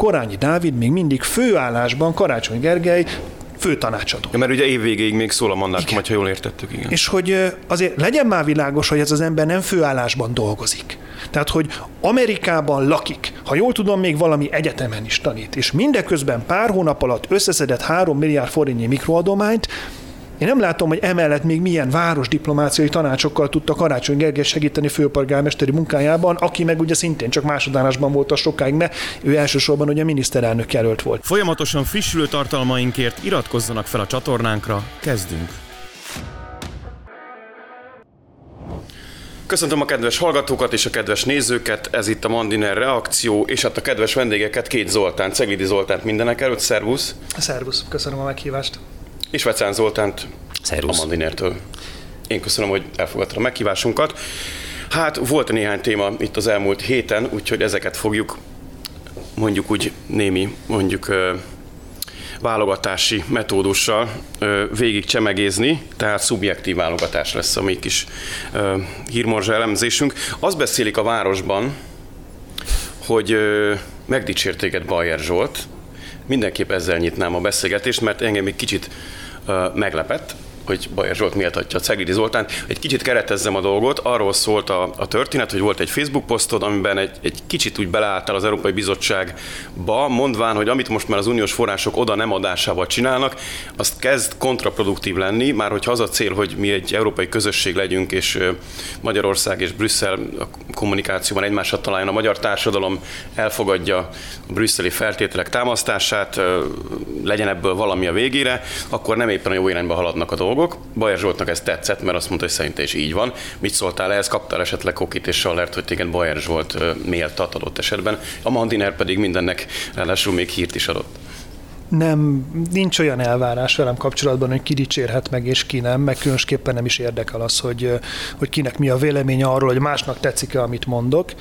Korányi Dávid még mindig főállásban Karácsony Gergely főtanácsadó. Ja, mert ugye évvégéig még szól a mandátum, ha jól értettük, igen. És hogy azért legyen már világos, hogy ez az ember nem főállásban dolgozik. Tehát, hogy Amerikában lakik, ha jól tudom, még valami egyetemen is tanít, és mindeközben pár hónap alatt összeszedett 3 milliárd forintnyi mikroadományt, én nem látom, hogy emellett még milyen városdiplomáciai tanácsokkal tudta Karácsony Gergely segíteni főpolgármesteri munkájában, aki meg ugye szintén csak másodállásban volt a sokáig, mert ő elsősorban ugye miniszterelnök jelölt volt. Folyamatosan frissülő tartalmainkért iratkozzanak fel a csatornánkra, kezdünk! Köszöntöm a kedves hallgatókat és a kedves nézőket, ez itt a Mandiner reakció, és hát a kedves vendégeket, két Zoltán, Cegvidi Zoltánt mindenek előtt, szervusz! Szervusz, köszönöm a meghívást! És Vecán Zoltánt Szervusz. a Mandinertől. Én köszönöm, hogy elfogadtad a meghívásunkat. Hát volt néhány téma itt az elmúlt héten, úgyhogy ezeket fogjuk mondjuk úgy némi, mondjuk válogatási metódussal végig csemegézni, tehát szubjektív válogatás lesz a mi kis hírmorzsa elemzésünk. Azt beszélik a városban, hogy megdicsértéket Bajer Zsolt, mindenképp ezzel nyitnám a beszélgetést, mert engem egy kicsit meglepett, hogy Bajer Zsolt méltatja a Cegidi Zoltán. Egy kicsit keretezzem a dolgot, arról szólt a, a történet, hogy volt egy Facebook posztod, amiben egy, egy kicsit úgy beleálltál az Európai Bizottságba, mondván, hogy amit most már az uniós források oda nem adásával csinálnak, azt kezd kontraproduktív lenni, már hogyha az a cél, hogy mi egy európai közösség legyünk, és Magyarország és Brüsszel a kommunikációban egymásra találjon, a magyar társadalom elfogadja a brüsszeli feltételek támasztását, legyen ebből valami a végére, akkor nem éppen a jó irányba haladnak a dolgok dolgok. Bajer Zsoltnak ez tetszett, mert azt mondta, hogy szerinte is így van. Mit szóltál ehhez? Kaptál esetleg kokit és sallert, hogy téged Bajer Zsolt méltat adott esetben. A Mandiner pedig mindennek ráadásul még hírt is adott nem, nincs olyan elvárás velem kapcsolatban, hogy ki dicsérhet meg és ki nem, meg különösképpen nem is érdekel az, hogy, hogy kinek mi a véleménye arról, hogy másnak tetszik-e, amit mondok.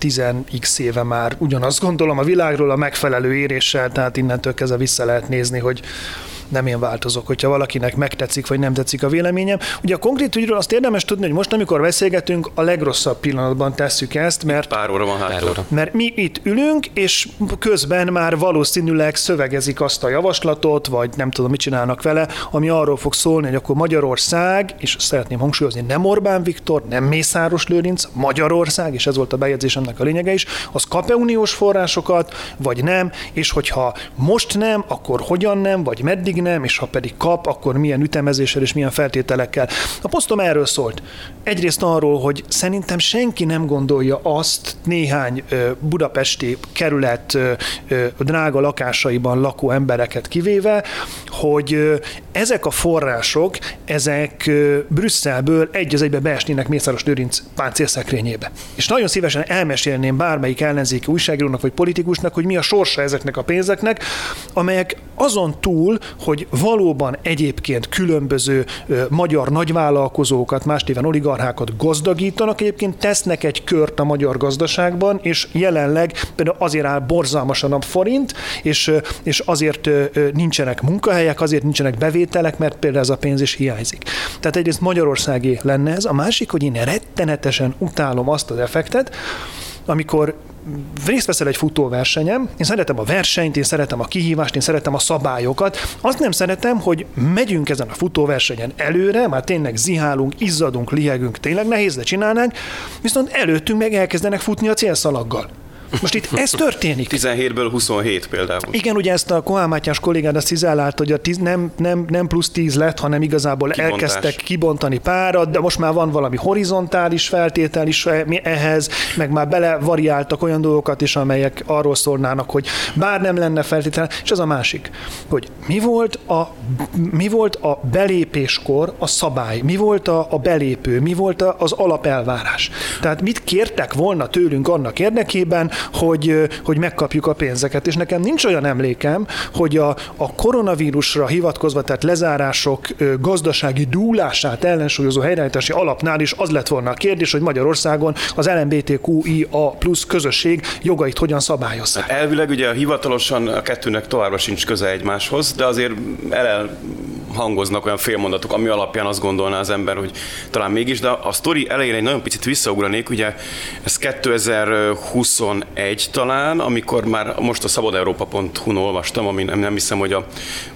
10x éve már ugyanazt gondolom a világról a megfelelő éréssel, tehát innentől kezdve vissza lehet nézni, hogy nem én változok, hogyha valakinek megtetszik vagy nem tetszik a véleményem. Ugye a konkrét ügyről azt érdemes tudni, hogy most, amikor beszélgetünk, a legrosszabb pillanatban tesszük ezt, mert, Pár óra van hátra. mert mi itt ülünk, és közben már valószínűleg szövegezik azt a javaslatot, vagy nem tudom, mit csinálnak vele, ami arról fog szólni, hogy akkor Magyarország, és szeretném hangsúlyozni, nem Orbán Viktor, nem Mészáros Lőrinc, Magyarország, és ez volt a bejegyzésemnek a lényege is, az kap-e uniós forrásokat, vagy nem, és hogyha most nem, akkor hogyan nem, vagy meddig nem, és ha pedig kap, akkor milyen ütemezéssel és milyen feltételekkel. A posztom erről szólt. Egyrészt arról, hogy szerintem senki nem gondolja azt néhány budapesti kerület drága lakásaiban lakó embereket kivéve, hogy ezek a források, ezek Brüsszelből egy az egybe beesnének Mészáros Lőrinc páncélszekrényébe. És nagyon szívesen elmesélném bármelyik ellenzéki újságírónak vagy politikusnak, hogy mi a sorsa ezeknek a pénzeknek, amelyek azon túl, hogy valóban egyébként különböző magyar nagyvállalkozókat, más néven oligarchákat gazdagítanak, egyébként tesznek egy kört a magyar gazdaságban, és jelenleg például azért áll borzalmasan a forint, és, és azért nincsenek munkahelyek, azért nincsenek bevételek, mert például ez a pénz is hiányzik. Tehát egyrészt Magyarországi lenne ez, a másik, hogy én rettenetesen utálom azt az effektet, amikor részt veszel egy futóversenyem, én szeretem a versenyt, én szeretem a kihívást, én szeretem a szabályokat. Azt nem szeretem, hogy megyünk ezen a futóversenyen előre, már tényleg zihálunk, izzadunk, lihegünk, tényleg nehéz, de csinálnánk, viszont előttünk meg elkezdenek futni a célszalaggal. Most itt ez történik. 17-ből 27 például. Igen, ugye ezt a Kohán Mátyás kollégád azt cizellált, hogy a tíz, nem, nem, nem plusz 10 lett, hanem igazából Kibontás. elkezdtek kibontani párat, de most már van valami horizontális feltétel is ehhez, meg már belevariáltak olyan dolgokat is, amelyek arról szólnának, hogy bár nem lenne feltétel, és ez a másik, hogy mi volt a, mi volt a belépéskor a szabály, mi volt a, a belépő, mi volt az alapelvárás. Tehát mit kértek volna tőlünk annak érdekében, hogy, hogy megkapjuk a pénzeket. És nekem nincs olyan emlékem, hogy a, a koronavírusra hivatkozva, tehát lezárások gazdasági dúlását ellensúlyozó helyreállítási alapnál is az lett volna a kérdés, hogy Magyarországon az LMBTQIA plusz közösség jogait hogyan szabályozzák. Hát elvileg ugye hivatalosan a kettőnek továbbra sincs köze egymáshoz, de azért elel hangoznak olyan félmondatok, ami alapján azt gondolná az ember, hogy talán mégis, de a sztori elején egy nagyon picit visszaugranék, ugye ez 2021 talán, amikor már most a szabadeurópa.hu-n olvastam, ami nem, nem hiszem, hogy a,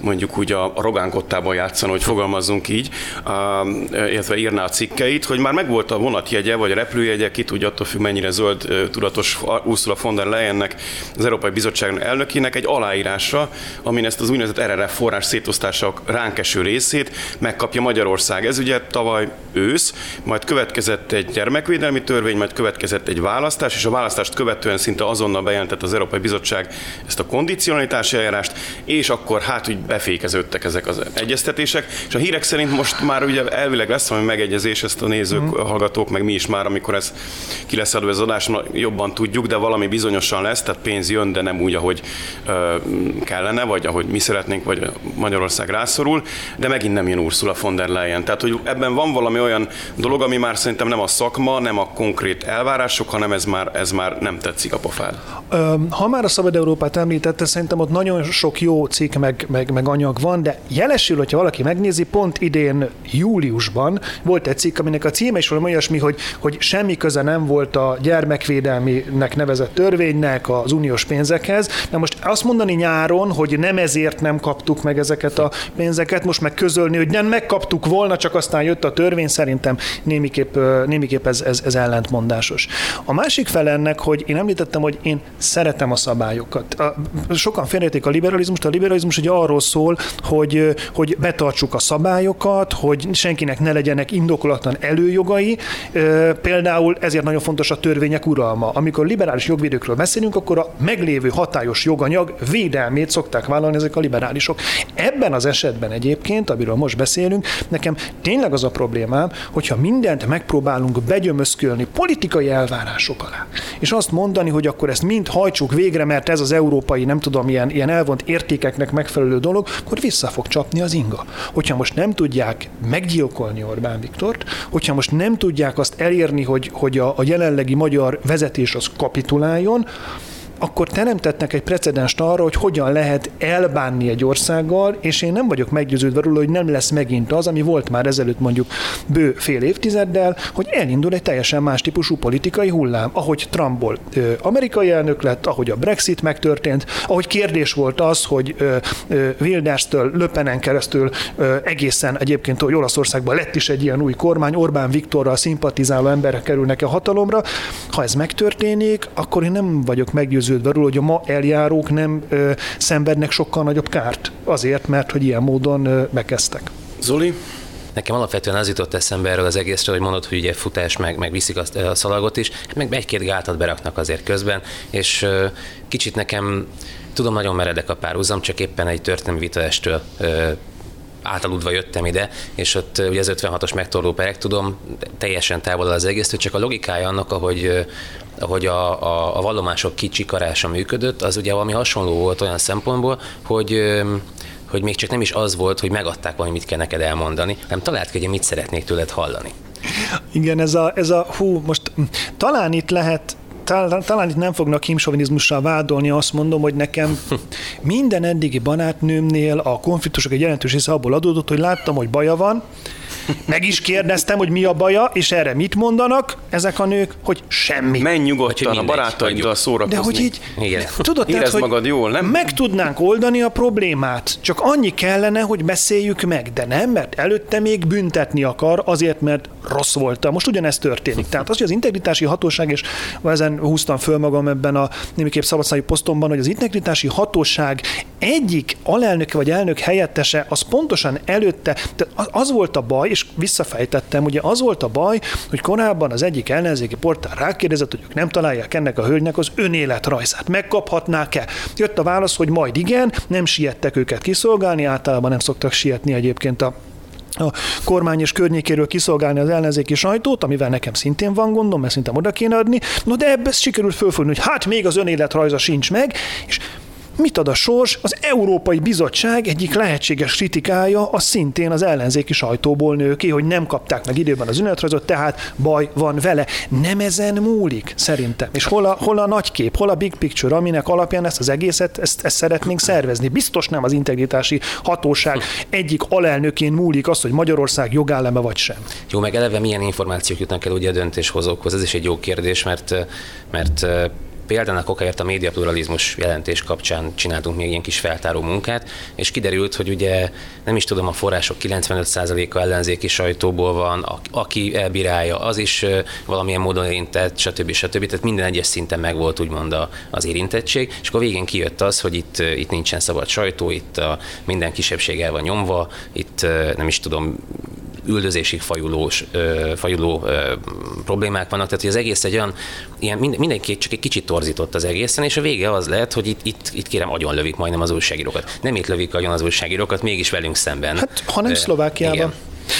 mondjuk úgy a, a rogánkottában játszana, hogy fogalmazzunk így, a, illetve írná a cikkeit, hogy már megvolt a vonatjegye, vagy a repülőjegye, ki tudja attól függ, mennyire zöld tudatos Ursula von der Leyennek, az Európai Bizottság elnökének egy aláírása, amin ezt az úgynevezett RRF forrás szétosztása ránk eső részét megkapja Magyarország. Ez ugye tavaly ősz, majd következett egy gyermekvédelmi törvény, majd következett egy választás, és a választást követően szinte azonnal bejelentett az Európai Bizottság ezt a kondicionalitási eljárást, és akkor hát úgy befékeződtek ezek az egyeztetések, és a hírek szerint most már ugye elvileg lesz valami megegyezés, ezt a nézők, mm. hallgatók, meg mi is már, amikor ez ki lesz adva az adás, jobban tudjuk, de valami bizonyosan lesz, tehát pénz jön, de nem úgy, ahogy ö, kellene, vagy ahogy mi szeretnénk, vagy Magyarország rászorul, de megint nem jön Ursula von der Leyen. Tehát, hogy ebben van valami olyan dolog, ami már szerintem nem a szakma, nem a konkrét elvárások, hanem ez már, ez már nem tetszik a pofád. Ha már a Szabad Európát említette, szerintem ott nagyon sok jó cikk meg, meg, meg anyag van, de jelesül, hogyha valaki megnézi, pont idén júliusban volt egy cikk, aminek a címe is valami olyasmi, hogy, hogy semmi köze nem volt a gyermekvédelminek nevezett törvénynek az uniós pénzekhez. De most azt mondani nyáron, hogy nem ezért nem kaptuk meg ezeket a pénzeket, most meg közölni, hogy nem megkaptuk volna, csak aztán jött a törvény, szerintem némiképp, némiképp ez, ez, ez ellentmondásos. A másik fel ennek, hogy én említettem, hogy én szeretem a szabályokat. A, sokan félreérték a liberalizmust, a liberalizmus ugye arról szól, hogy, hogy betartsuk a szabályokat, hogy senkinek ne legyenek indokolatlan előjogai. Például ezért nagyon fontos a törvények uralma. Amikor liberális jogvédőkről beszélünk, akkor a meglévő hatályos joganyag védelmét szokták vállalni ezek a liberálisok. Ebben az esetben egyébként, amiről most beszélünk, nekem tényleg az a problémám, hogyha mindent megpróbálunk begyömözkölni politikai elvárások alá, és azt mondani, hogy akkor ezt mind hajtsuk végre, mert ez az európai, nem tudom, ilyen, ilyen elvont értékeknek megfelelő dolog, akkor vissza fog csapni az inga. Hogyha most nem tudják meggyilkolni Orbán Viktort, hogyha most nem tudják azt elérni, hogy, hogy a, a jelenlegi magyar vezetés az kapituláljon, akkor teremtetnek egy precedenst arra, hogy hogyan lehet elbánni egy országgal, és én nem vagyok meggyőződve róla, hogy nem lesz megint az, ami volt már ezelőtt mondjuk bő fél évtizeddel, hogy elindul egy teljesen más típusú politikai hullám, ahogy Trumpból ö, amerikai elnök lett, ahogy a Brexit megtörtént, ahogy kérdés volt az, hogy Wilderstől, Löpenen keresztül ö, egészen egyébként, hogy Olaszországban lett is egy ilyen új kormány, Orbán Viktorral szimpatizáló emberek kerülnek a hatalomra. Ha ez megtörténik, akkor én nem vagyok meggyőződve meggyőződve róla, hogy a ma eljárók nem ö, szenvednek sokkal nagyobb kárt azért, mert hogy ilyen módon ö, bekezdtek. Zoli? Nekem alapvetően az jutott eszembe erről az egészről, hogy mondod, hogy ugye futás, meg, meg viszik a, a szalagot is, meg egy-két gátat beraknak azért közben, és ö, kicsit nekem tudom, nagyon meredek a párhuzam, csak éppen egy történelmi vitaestől átaludva jöttem ide, és ott ugye az 56-os megtorló perek, tudom, teljesen távol az egész, csak a logikája annak, ahogy, ahogy a, a, a vallomások kicsikarása működött, az ugye valami hasonló volt olyan szempontból, hogy hogy még csak nem is az volt, hogy megadták valami, mit kell neked elmondani, hanem talált ki, hogy mit szeretnék tőled hallani. Igen, ez a, ez a hú, most talán itt lehet talán, talán itt nem fognak himsovinizmussal vádolni, azt mondom, hogy nekem minden eddigi barátnőmnél a konfliktusok egy jelentős része abból adódott, hogy láttam, hogy baja van, meg is kérdeztem, hogy mi a baja, és erre mit mondanak ezek a nők, hogy semmi. Menj nyugodtan a barátaiddal szórakozni. De hogy így, Igen. tudod, Érezd tehát, hogy magad jól, nem? Meg tudnánk oldani a problémát, csak annyi kellene, hogy beszéljük meg, de nem, mert előtte még büntetni akar, azért, mert rossz voltam. Most ugyanezt történik. Tehát az, hogy az integritási hatóság, és ezen húztam föl magam ebben a némiképp szabadszájú posztomban, hogy az integritási hatóság egyik alelnöke vagy elnök helyettese, az pontosan előtte, tehát az volt a baj, és visszafejtettem, ugye az volt a baj, hogy korábban az egyik ellenzéki portál rákérdezett, hogy ők nem találják ennek a hölgynek az önéletrajzát. Megkaphatnák-e? Jött a válasz, hogy majd igen, nem siettek őket kiszolgálni, általában nem szoktak sietni egyébként a a kormány és környékéről kiszolgálni az ellenzéki sajtót, amivel nekem szintén van gondom, mert szerintem oda kéne adni. No de ebből sikerült fölfogni, hogy hát még az önéletrajza sincs meg, és mit ad a sors? Az Európai Bizottság egyik lehetséges kritikája a szintén az ellenzéki sajtóból nő ki, hogy nem kapták meg időben az ünneprazot, tehát baj van vele. Nem ezen múlik, szerintem. És hol a, hol a nagy kép, hol a big picture, aminek alapján ezt az egészet, ezt, ezt szeretnénk szervezni. Biztos nem az integritási hatóság egyik alelnökén múlik az, hogy Magyarország jogálleme vagy sem. Jó, meg eleve milyen információk jutnak el ugye a döntéshozókhoz, ez is egy jó kérdés, mert, mert példának okáért a médiapluralizmus jelentés kapcsán csináltunk még ilyen kis feltáró munkát, és kiderült, hogy ugye nem is tudom, a források 95%-a ellenzéki sajtóból van, aki elbírálja, az is valamilyen módon érintett, stb. stb. Tehát minden egyes szinten meg volt úgymond az érintettség, és akkor végén kijött az, hogy itt, itt nincsen szabad sajtó, itt a minden kisebbség el van nyomva, itt nem is tudom, üldözésig fajulós, fajuló problémák vannak, tehát hogy az egész egy olyan, ilyen mindenki csak egy kicsit torzított az egészen, és a vége az lehet, hogy itt, itt, itt kérem agyon lövik majdnem az újságírókat. Nem itt lövik agyon az újságírókat, mégis velünk szemben. Hát, hanem Szlovákiában. Igen.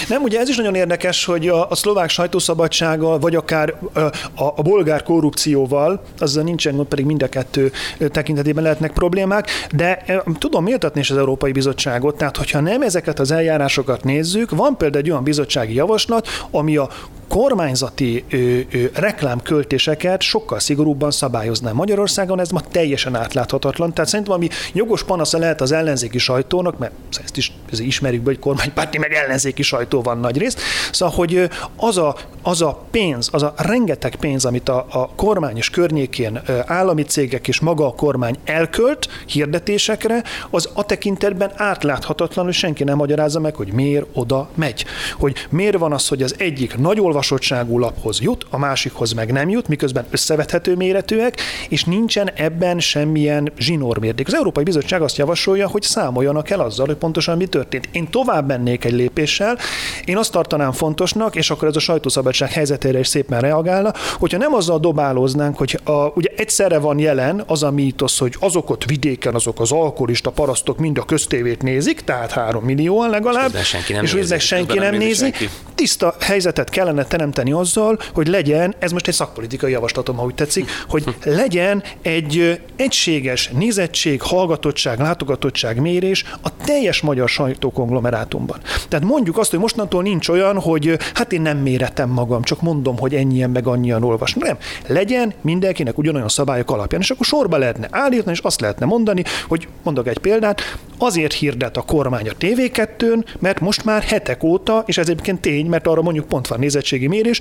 Nem, ugye ez is nagyon érdekes, hogy a, a szlovák sajtószabadsággal, vagy akár a, a, a bolgár korrupcióval, azzal nincsen gond, pedig mind a kettő tekintetében lehetnek problémák, de tudom méltatni is az Európai Bizottságot, tehát hogyha nem ezeket az eljárásokat nézzük, van például egy olyan bizottsági javaslat, ami a kormányzati ö, ö, reklámköltéseket sokkal szigorúbban szabályozná. Magyarországon ez ma teljesen átláthatatlan, tehát szerintem ami jogos panasza lehet az ellenzéki sajtónak, mert ezt is ezt ismerjük be, hogy kormánypárti meg ellenzéki sajtó van nagy részt, szóval, hogy az a, az a pénz, az a rengeteg pénz, amit a, a kormány és környékén állami cégek és maga a kormány elkölt hirdetésekre, az a tekintetben átláthatatlan, hogy senki nem magyarázza meg, hogy miért oda megy. Hogy miért van az, hogy az egyik nagy olvasottságú laphoz jut, a másikhoz meg nem jut, miközben összevethető méretűek, és nincsen ebben semmilyen zsinórmérték. Az Európai Bizottság azt javasolja, hogy számoljanak el azzal, hogy pontosan mi történt. Én tovább mennék egy lépéssel, én azt tartanám fontosnak, és akkor ez a sajtószabadság helyzetére is szépen reagálna, hogyha nem azzal dobálóznánk, hogy a, ugye egyszerre van jelen az a mítosz, hogy azok ott vidéken, azok az alkoholista parasztok mind a köztévét nézik, tehát három millióan legalább, és senki nem és nézi. senki nem, nem nézi. Senki. Tiszta helyzetet kellene teremteni azzal, hogy legyen, ez most egy szakpolitikai javaslatom, ha úgy tetszik, hogy legyen egy egységes nézettség, hallgatottság, látogatottság mérés a teljes magyar sajtókonglomerátumban. Tehát mondjuk azt, hogy mostantól nincs olyan, hogy hát én nem méretem magam, csak mondom, hogy ennyien meg annyian olvasnak. Nem. Legyen mindenkinek ugyanolyan szabályok alapján, és akkor sorba lehetne állítani, és azt lehetne mondani, hogy mondok egy példát, azért hirdet a kormány a TV2-n, mert most már hetek óta, és ez egyébként tény, mert arra mondjuk pont van nézettségi mérés,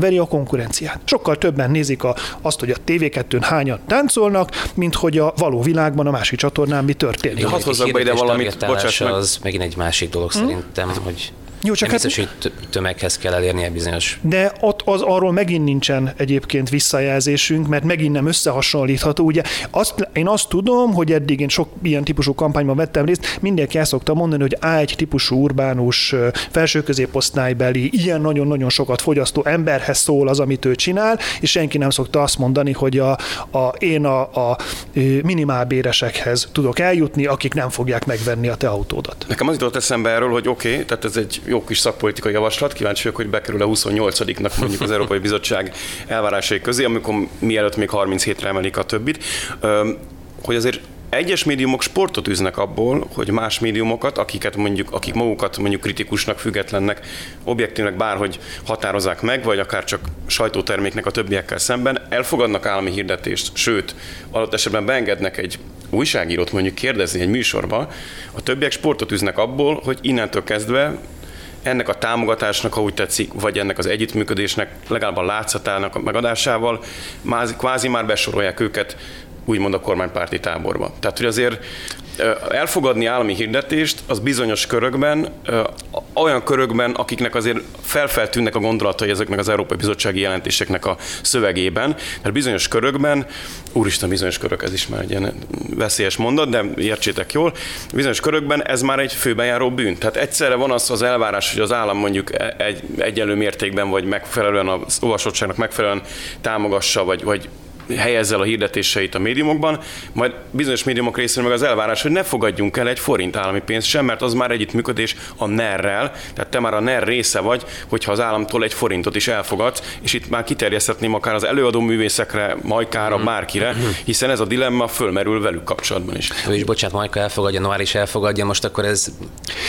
veri a konkurenciát. Sokkal többen nézik a, azt, hogy a TV2-n hányan táncolnak, mint hogy a való világban a másik csatornán mi történik. Hadd hozzak be ide valamit, bocsáss meg. Az megint egy másik dolog hmm? szerintem, hogy jó, csak hát, biztos, hogy tömeghez kell elérnie bizonyos. De ott az arról megint nincsen egyébként visszajelzésünk, mert megint nem összehasonlítható. Ugye azt, én azt tudom, hogy eddig én sok ilyen típusú kampányban vettem részt, mindenki el szokta mondani, hogy A1 típusú urbánus, felső középosztálybeli, ilyen nagyon-nagyon sokat fogyasztó emberhez szól az, amit ő csinál, és senki nem szokta azt mondani, hogy a, a, én a, a minimálbéresekhez tudok eljutni, akik nem fogják megvenni a te autódat. Nekem az jutott eszembe erről, hogy oké, okay, tehát ez egy jó kis szakpolitikai javaslat, kíváncsi vagyok, hogy bekerül a 28-nak mondjuk az Európai Bizottság elvárásai közé, amikor mielőtt még 37-re emelik a többit, hogy azért egyes médiumok sportot üznek abból, hogy más médiumokat, akiket mondjuk, akik magukat mondjuk kritikusnak, függetlennek, objektívnek bárhogy határozzák meg, vagy akár csak sajtóterméknek a többiekkel szemben, elfogadnak állami hirdetést, sőt, adott esetben beengednek egy újságírót mondjuk kérdezni egy műsorba, a többiek sportot üznek abból, hogy innentől kezdve ennek a támogatásnak, ha úgy tetszik, vagy ennek az együttműködésnek legalább a látszatának a megadásával kvázi már besorolják őket úgymond a kormánypárti táborba. Tehát, hogy azért elfogadni állami hirdetést, az bizonyos körökben, olyan körökben, akiknek azért felfeltűnnek a gondolatai ezeknek az Európai Bizottsági jelentéseknek a szövegében, mert bizonyos körökben, úristen, bizonyos körök, ez is már egy ilyen veszélyes mondat, de értsétek jól, bizonyos körökben ez már egy főbejáró bűn. Tehát egyszerre van az az elvárás, hogy az állam mondjuk e- egy, egyenlő mértékben, vagy megfelelően az olvasottságnak megfelelően támogassa, vagy, vagy helyezzel a hirdetéseit a médiumokban, majd bizonyos médiumok részéről meg az elvárás, hogy ne fogadjunk el egy forint állami pénzt sem, mert az már együttműködés a NER-rel, tehát te már a NER része vagy, hogyha az államtól egy forintot is elfogadsz, és itt már kiterjeszthetném akár az előadó művészekre, Majkára, mhm. bárkire, hiszen ez a dilemma fölmerül velük kapcsolatban is. Ő is, bocsánat, Majka elfogadja, Noár is elfogadja, most akkor ez...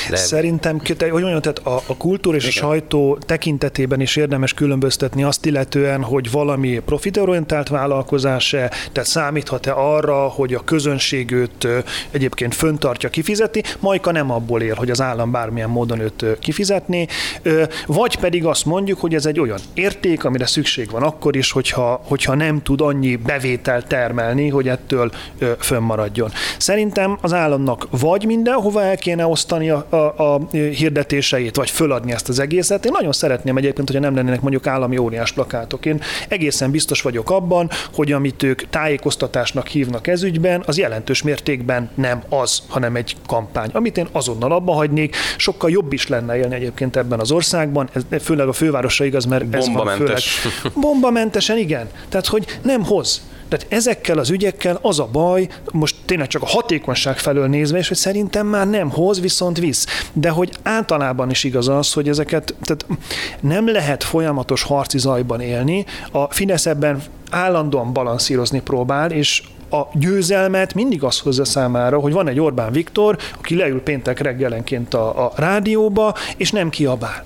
De... Szerintem, hogy mondjam, tehát a, a kultúra és Igen. a sajtó tekintetében is érdemes különböztetni azt illetően, hogy valami profitorientált vállalkozás-e, tehát számíthat-e arra, hogy a közönség őt egyébként föntartja, kifizeti, Majka nem abból él, hogy az állam bármilyen módon őt kifizetni, vagy pedig azt mondjuk, hogy ez egy olyan érték, amire szükség van akkor is, hogyha, hogyha nem tud annyi bevételt termelni, hogy ettől fönnmaradjon. Szerintem az államnak vagy mindenhova el kéne osztani a, a, a hirdetéseit, vagy föladni ezt az egészet. Én nagyon szeretném egyébként, hogyha nem lennének mondjuk állami óriás plakátok. Én egészen biztos vagyok abban, hogy amit ők tájékoztatásnak hívnak ezügyben, az jelentős mértékben nem az, hanem egy kampány, amit én azonnal abba hagynék. Sokkal jobb is lenne élni egyébként ebben az országban, ez főleg a fővárosra igaz, mert ez van főleg. Bombamentesen, igen. Tehát, hogy nem hoz. Tehát ezekkel az ügyekkel az a baj, most tényleg csak a hatékonyság felől nézve, és hogy szerintem már nem hoz, viszont visz. De hogy általában is igaz az, hogy ezeket, tehát nem lehet folyamatos harci zajban élni. A Fidesz ebben állandóan balanszírozni próbál, és a győzelmet mindig az hozza számára, hogy van egy Orbán Viktor, aki leül péntek reggelenként a, a rádióba, és nem kiabál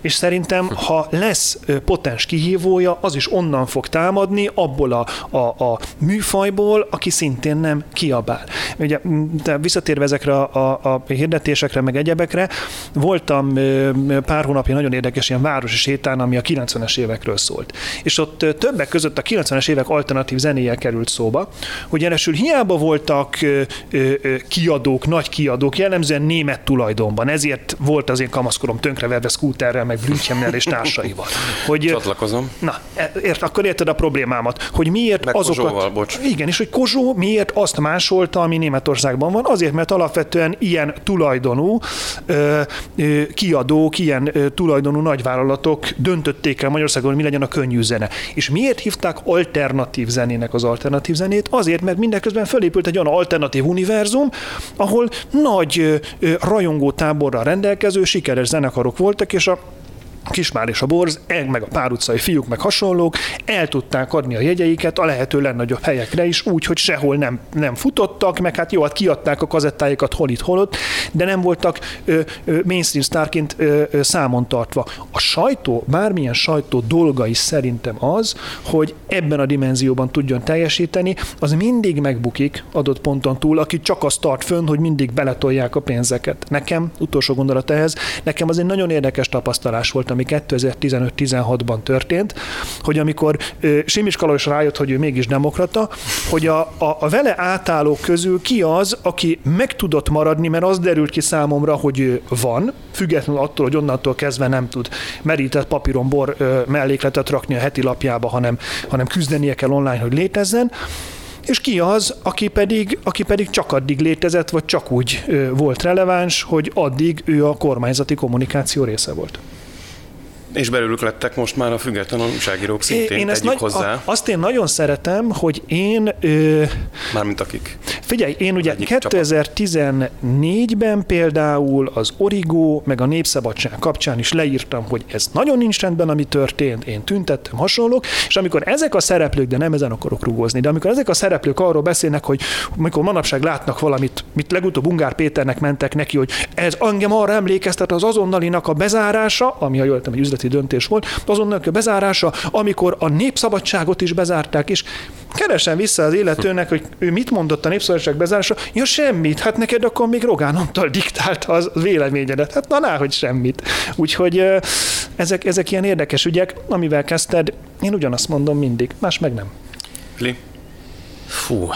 és szerintem, ha lesz potens kihívója, az is onnan fog támadni, abból a, a, a műfajból, aki szintén nem kiabál. Ugye, de visszatérve ezekre a, a, a hirdetésekre, meg egyebekre, voltam pár hónapja nagyon érdekes ilyen városi sétán, ami a 90-es évekről szólt. És ott többek között a 90-es évek alternatív zenéje került szóba, hogy jelesül hiába voltak kiadók, nagy kiadók, jellemzően német tulajdonban, ezért volt az én kamaszkorom tönkreverve skúterrel, meg Blümchennel és társaival. Hogy, Csatlakozom. Na, e, ért, akkor érted a problémámat, hogy miért meg azokat... Kozsóval, bocs. Igen, és hogy Kozsó miért azt másolta, ami Németországban van, azért, mert alapvetően ilyen tulajdonú ö, ö, kiadók, ilyen ö, tulajdonú nagyvállalatok döntötték el Magyarországon, hogy mi legyen a könnyű zene. És miért hívták alternatív zenének az alternatív zenét? Azért, mert mindeközben fölépült egy olyan alternatív univerzum, ahol nagy ö, rajongó táborral rendelkező sikeres zenekarok voltak, és a Kismár és a Borz, meg a pár utcai fiúk, meg hasonlók el tudták adni a jegyeiket a lehető legnagyobb helyekre is, úgy, hogy sehol nem, nem futottak, meg hát jó, hát kiadták a kazettáikat hol itt, hol ott, de nem voltak ö, ö, mainstream sztárként ö, ö, számon tartva. A sajtó, bármilyen sajtó dolga is szerintem az, hogy ebben a dimenzióban tudjon teljesíteni, az mindig megbukik adott ponton túl, aki csak azt tart fönn, hogy mindig beletolják a pénzeket. Nekem, utolsó gondolat ehhez, nekem az egy nagyon érdekes tapasztalás volt, ami 2015-16-ban történt, hogy amikor Simis Kalajos rájött, hogy ő mégis demokrata, hogy a, a, a vele átállók közül ki az, aki meg tudott maradni, mert az derült ki számomra, hogy ő van, függetlenül attól, hogy onnantól kezdve nem tud merített papíron bor mellékletet rakni a heti lapjába, hanem, hanem küzdenie kell online, hogy létezzen, és ki az, aki pedig, aki pedig csak addig létezett, vagy csak úgy volt releváns, hogy addig ő a kormányzati kommunikáció része volt. És belőlük lettek most már a független újságírók szintén én ezt nagy, hozzá. A, azt én nagyon szeretem, hogy én... Ö, Mármint akik. Figyelj, én ugye 2014-ben például az Origo meg a Népszabadság kapcsán is leírtam, hogy ez nagyon nincs rendben, ami történt, én tüntettem, hasonlók, és amikor ezek a szereplők, de nem ezen akarok rugózni, de amikor ezek a szereplők arról beszélnek, hogy amikor manapság látnak valamit, mit legutóbb Ungár Péternek mentek neki, hogy ez engem arra emlékeztet az azonnalinak a bezárása, ami ha jól egy üzlet nemzeti döntés volt, azonnak a bezárása, amikor a népszabadságot is bezárták, és keresem vissza az illetőnek, hogy ő mit mondott a népszabadság bezárása, ja semmit, hát neked akkor még Rogán Antal diktálta az véleményedet, hát na, na hogy semmit. Úgyhogy ezek, ezek ilyen érdekes ügyek, amivel kezdted, én ugyanazt mondom mindig, más meg nem. Li? Fú,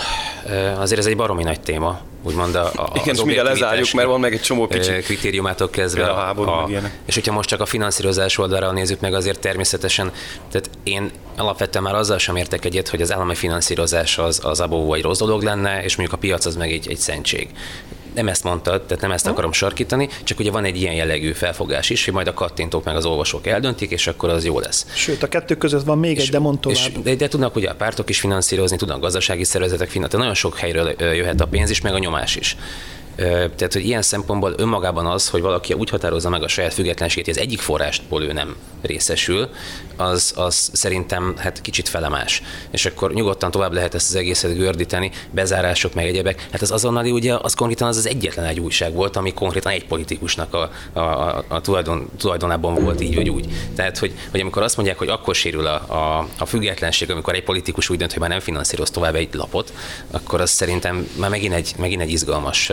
azért ez egy baromi nagy téma, úgymond a, a Igen, és mire lezárjuk, mert van meg egy csomó kicsi kritériumától kezdve. A háború, a, és hogyha most csak a finanszírozás oldalra nézzük meg, azért természetesen, tehát én alapvetően már azzal sem értek egyet, hogy az állami finanszírozás az, az abó vagy rossz dolog lenne, és mondjuk a piac az meg egy, egy szentség nem ezt mondtad, tehát nem ezt akarom sarkítani, csak ugye van egy ilyen jellegű felfogás is, hogy majd a kattintók meg az olvasók eldöntik, és akkor az jó lesz. Sőt, a kettő között van még és, egy, de mond És, de, de, tudnak ugye a pártok is finanszírozni, tudnak gazdasági szervezetek finanszírozni, nagyon sok helyről jöhet a pénz is, meg a nyomás is. Tehát, hogy ilyen szempontból önmagában az, hogy valaki úgy határozza meg a saját függetlenségét, hogy az egyik forrástból ő nem részesül, az, az szerintem hát kicsit felemás. És akkor nyugodtan tovább lehet ezt az egészet gördíteni, bezárások meg egyebek. Hát az azonnali ugye az konkrétan az az egyetlen egy újság volt, ami konkrétan egy politikusnak a, a, a, a tulajdon, tulajdonában volt így vagy úgy. Tehát, hogy, hogy amikor azt mondják, hogy akkor sérül a, a, a függetlenség, amikor egy politikus úgy dönt, hogy már nem finanszíroz tovább egy lapot, akkor az szerintem már megint egy, megint egy izgalmas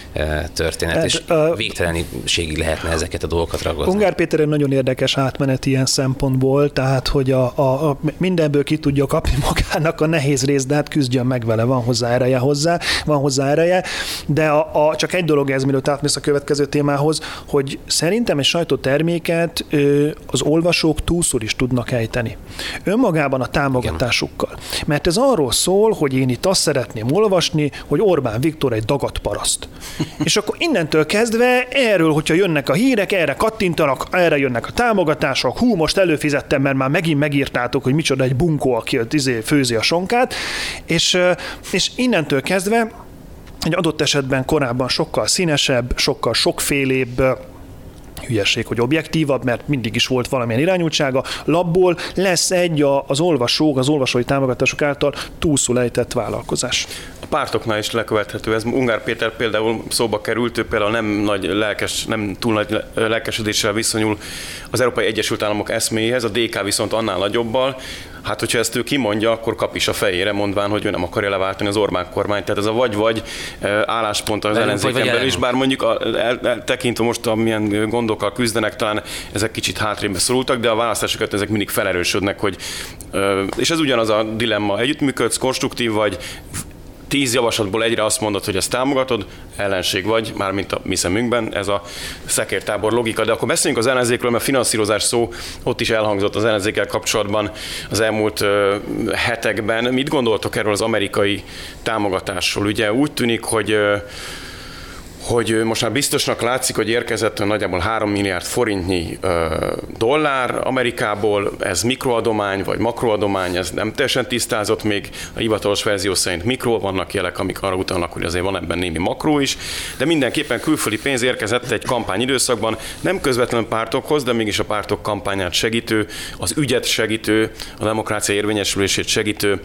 történet, Tehát, és végtelenségig lehetne ezeket a dolgokat ragadni. Ungár Péter egy nagyon érdekes átmenet ilyen szempontból, tehát hogy a, a, a mindenből ki tudja kapni magának a nehéz részt, de hát küzdjön meg vele, van hozzá ereje hozzá, van hozzá ereje, de a, a, csak egy dolog ez, mielőtt átmész a következő témához, hogy szerintem egy sajtóterméket ö, az olvasók túlszor is tudnak ejteni. Önmagában a támogatásukkal. Mert ez arról szól, hogy én itt azt szeretném olvasni, hogy Orbán Viktor egy dagat paraszt. És akkor innentől kezdve erről, hogyha jönnek a hírek, erre kattintanak, erre jönnek a támogatások, hú, most előfizettem, mert már megint megírtátok, hogy micsoda egy bunkó, aki izé főzi a sonkát, és, és innentől kezdve egy adott esetben korábban sokkal színesebb, sokkal sokfélébb, hülyeség, hogy objektívabb, mert mindig is volt valamilyen irányultsága. Labból lesz egy az olvasók, az olvasói támogatások által túlszul ejtett vállalkozás. A pártoknál is lekövethető ez. Ungár Péter például szóba került, ő például nem, nagy lelkes, nem túl nagy lelkesedéssel viszonyul az Európai Egyesült Államok eszméhez, a DK viszont annál nagyobbal. Hát, hogyha ezt ő kimondja, akkor kap is a fejére, mondván, hogy ő nem akarja leváltani az Orbán kormányt. Tehát ez a vagy-vagy álláspont az ellenzéken belül is, bár mondjuk el, el, tekintve most, amilyen gondokkal küzdenek, talán ezek kicsit hátrébb szorultak, de a választásokat ezek mindig felerősödnek, hogy és ez ugyanaz a dilemma, együttműködsz, konstruktív vagy, tíz javaslatból egyre azt mondod, hogy ezt támogatod, ellenség vagy, mármint a mi szemünkben, ez a szekértábor logika. De akkor beszéljünk az ellenzékről, mert finanszírozás szó ott is elhangzott az ellenzékkel kapcsolatban az elmúlt hetekben. Mit gondoltok erről az amerikai támogatásról? Ugye úgy tűnik, hogy hogy most már biztosnak látszik, hogy érkezett nagyjából 3 milliárd forintnyi dollár Amerikából, ez mikroadomány vagy makroadomány, ez nem teljesen tisztázott még, a hivatalos verzió szerint mikro, vannak jelek, amik arra utalnak, hogy azért van ebben némi makró is, de mindenképpen külföldi pénz érkezett egy kampányidőszakban, nem közvetlenül pártokhoz, de mégis a pártok kampányát segítő, az ügyet segítő, a demokrácia érvényesülését segítő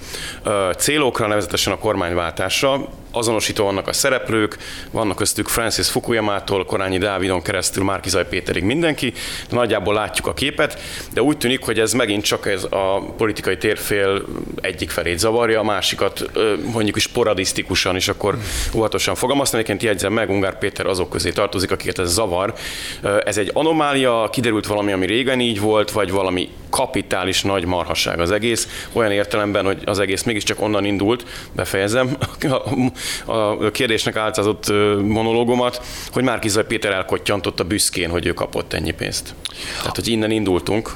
célokra, nevezetesen a kormányváltásra azonosító vannak a szereplők, vannak köztük Francis Fukuyamától, Korányi Dávidon keresztül Márkizaj Péterig mindenki, de nagyjából látjuk a képet, de úgy tűnik, hogy ez megint csak ez a politikai térfél egyik felét zavarja, a másikat mondjuk is poradisztikusan, és akkor óvatosan fogalmaztam, egyébként jegyzem meg, Ungár Péter azok közé tartozik, akiket ez zavar. Ez egy anomália, kiderült valami, ami régen így volt, vagy valami kapitális nagy marhasság az egész, olyan értelemben, hogy az egész mégiscsak onnan indult, befejezem, a kérdésnek álcázott monológomat, hogy Márkizaj Péter elkottyantott a büszkén, hogy ő kapott ennyi pénzt. Tehát, hogy innen indultunk.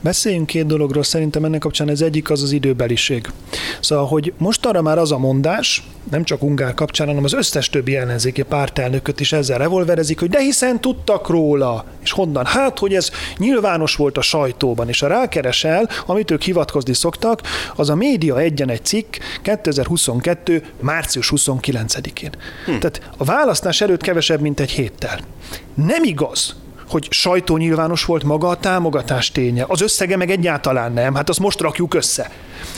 Beszéljünk két dologról, szerintem ennek kapcsán ez egyik az az időbeliség. Szóval, hogy most arra már az a mondás, nem csak Ungár kapcsán, hanem az összes többi ellenzéki pártelnököt is ezzel revolverezik, hogy de hiszen tudtak róla, és honnan? Hát, hogy ez nyilvános volt a sajtóban, és a rákeresel, amit ők hivatkozni szoktak, az a média egyen egy cikk 2022. március 29-én. Hm. Tehát a választás előtt kevesebb, mint egy héttel. Nem igaz, hogy sajtónyilvános volt maga a támogatás ténye. Az összege meg egyáltalán nem, hát azt most rakjuk össze.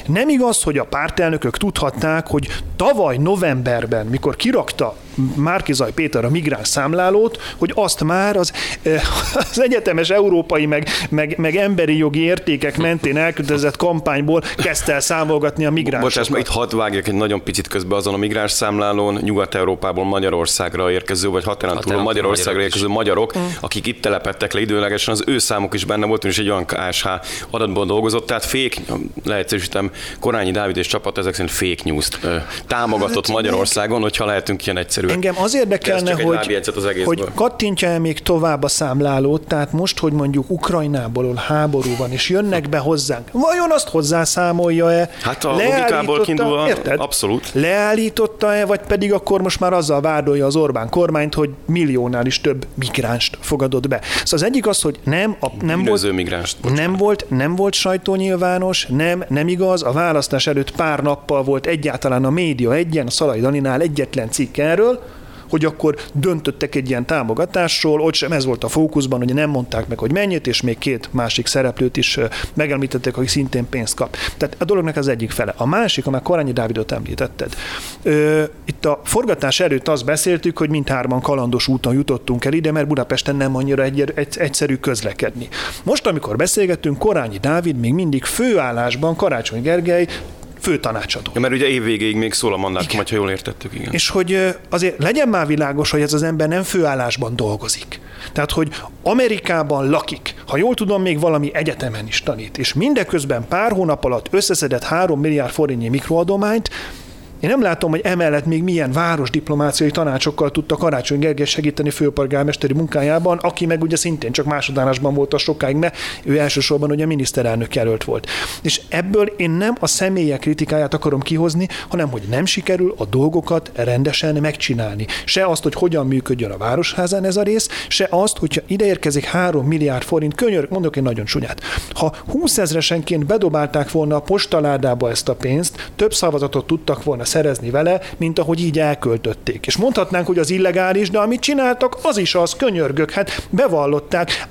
Nem igaz, hogy a pártelnökök tudhatták, hogy tavaly novemberben, mikor kirakta Márkizaj Péter a migráns számlálót, hogy azt már az, eh, az egyetemes európai meg, meg, meg emberi jogi értékek mentén elkötelezett kampányból kezdte el számolgatni a migránsokat. Bocsás, itt hat vágjak egy nagyon picit közben azon a migráns számlálón, Nyugat-Európából Magyarországra érkező, vagy határon túl Magyarországra érkező magyarok, mm. akik itt telepettek le időlegesen, az ő számuk is benne volt, és egy olyan KSH adatból dolgozott, tehát fék, leegyszerűsítve megnéztem, Korányi Dávid és csapat ezek szerint fake news-t támogatott hát, Magyarországon, hogyha lehetünk ilyen egyszerű. Engem az érdekelne, hogy, az hogy kattintja-e még tovább a számlálót, tehát most, hogy mondjuk Ukrajnából háború van, és jönnek be hozzánk, vajon azt hozzászámolja-e? Hát a logikából kiindulva érted? abszolút. Leállította-e, vagy pedig akkor most már azzal vádolja az Orbán kormányt, hogy milliónál is több migránst fogadott be. Szóval az egyik az, hogy nem, a, nem, volt, migránst, nem volt, nem volt sajtónyilvános, nem, nem igaz, a választás előtt pár nappal volt egyáltalán a média egyen, a Szalai Daninál egyetlen cikk erről, hogy akkor döntöttek egy ilyen támogatásról, ott sem ez volt a fókuszban, hogy nem mondták meg, hogy mennyit, és még két másik szereplőt is megemlítettek, akik szintén pénzt kap. Tehát a dolognak az egyik fele. A másik, amely Korányi Dávidot említetted. Itt a forgatás előtt azt beszéltük, hogy mindhárman kalandos úton jutottunk el ide, mert Budapesten nem annyira egy, egy, egyszerű közlekedni. Most, amikor beszélgettünk, Korányi Dávid még mindig főállásban, Karácsony Gergely főtanácsadó. Ja, mert ugye évvégéig még szól a mandátum, ha jól értettük. Igen. És hogy azért legyen már világos, hogy ez az ember nem főállásban dolgozik. Tehát, hogy Amerikában lakik, ha jól tudom, még valami egyetemen is tanít, és mindeközben pár hónap alatt összeszedett 3 milliárd forintnyi mikroadományt, én nem látom, hogy emellett még milyen városdiplomáciai tanácsokkal tudta Karácsony Gergely segíteni főpolgármesteri munkájában, aki meg ugye szintén csak másodánásban volt a sokáig, mert ő elsősorban ugye miniszterelnök jelölt volt. És ebből én nem a személyek kritikáját akarom kihozni, hanem hogy nem sikerül a dolgokat rendesen megcsinálni. Se azt, hogy hogyan működjön a városházán ez a rész, se azt, hogyha ide érkezik 3 milliárd forint, könyör, mondok én nagyon csúnyát. Ha 20 ezresenként bedobálták volna a postaládába ezt a pénzt, több szavazatot tudtak volna szerezni vele, mint ahogy így elköltötték. És mondhatnánk, hogy az illegális, de amit csináltak, az is az, könyörgök, hát bevallották.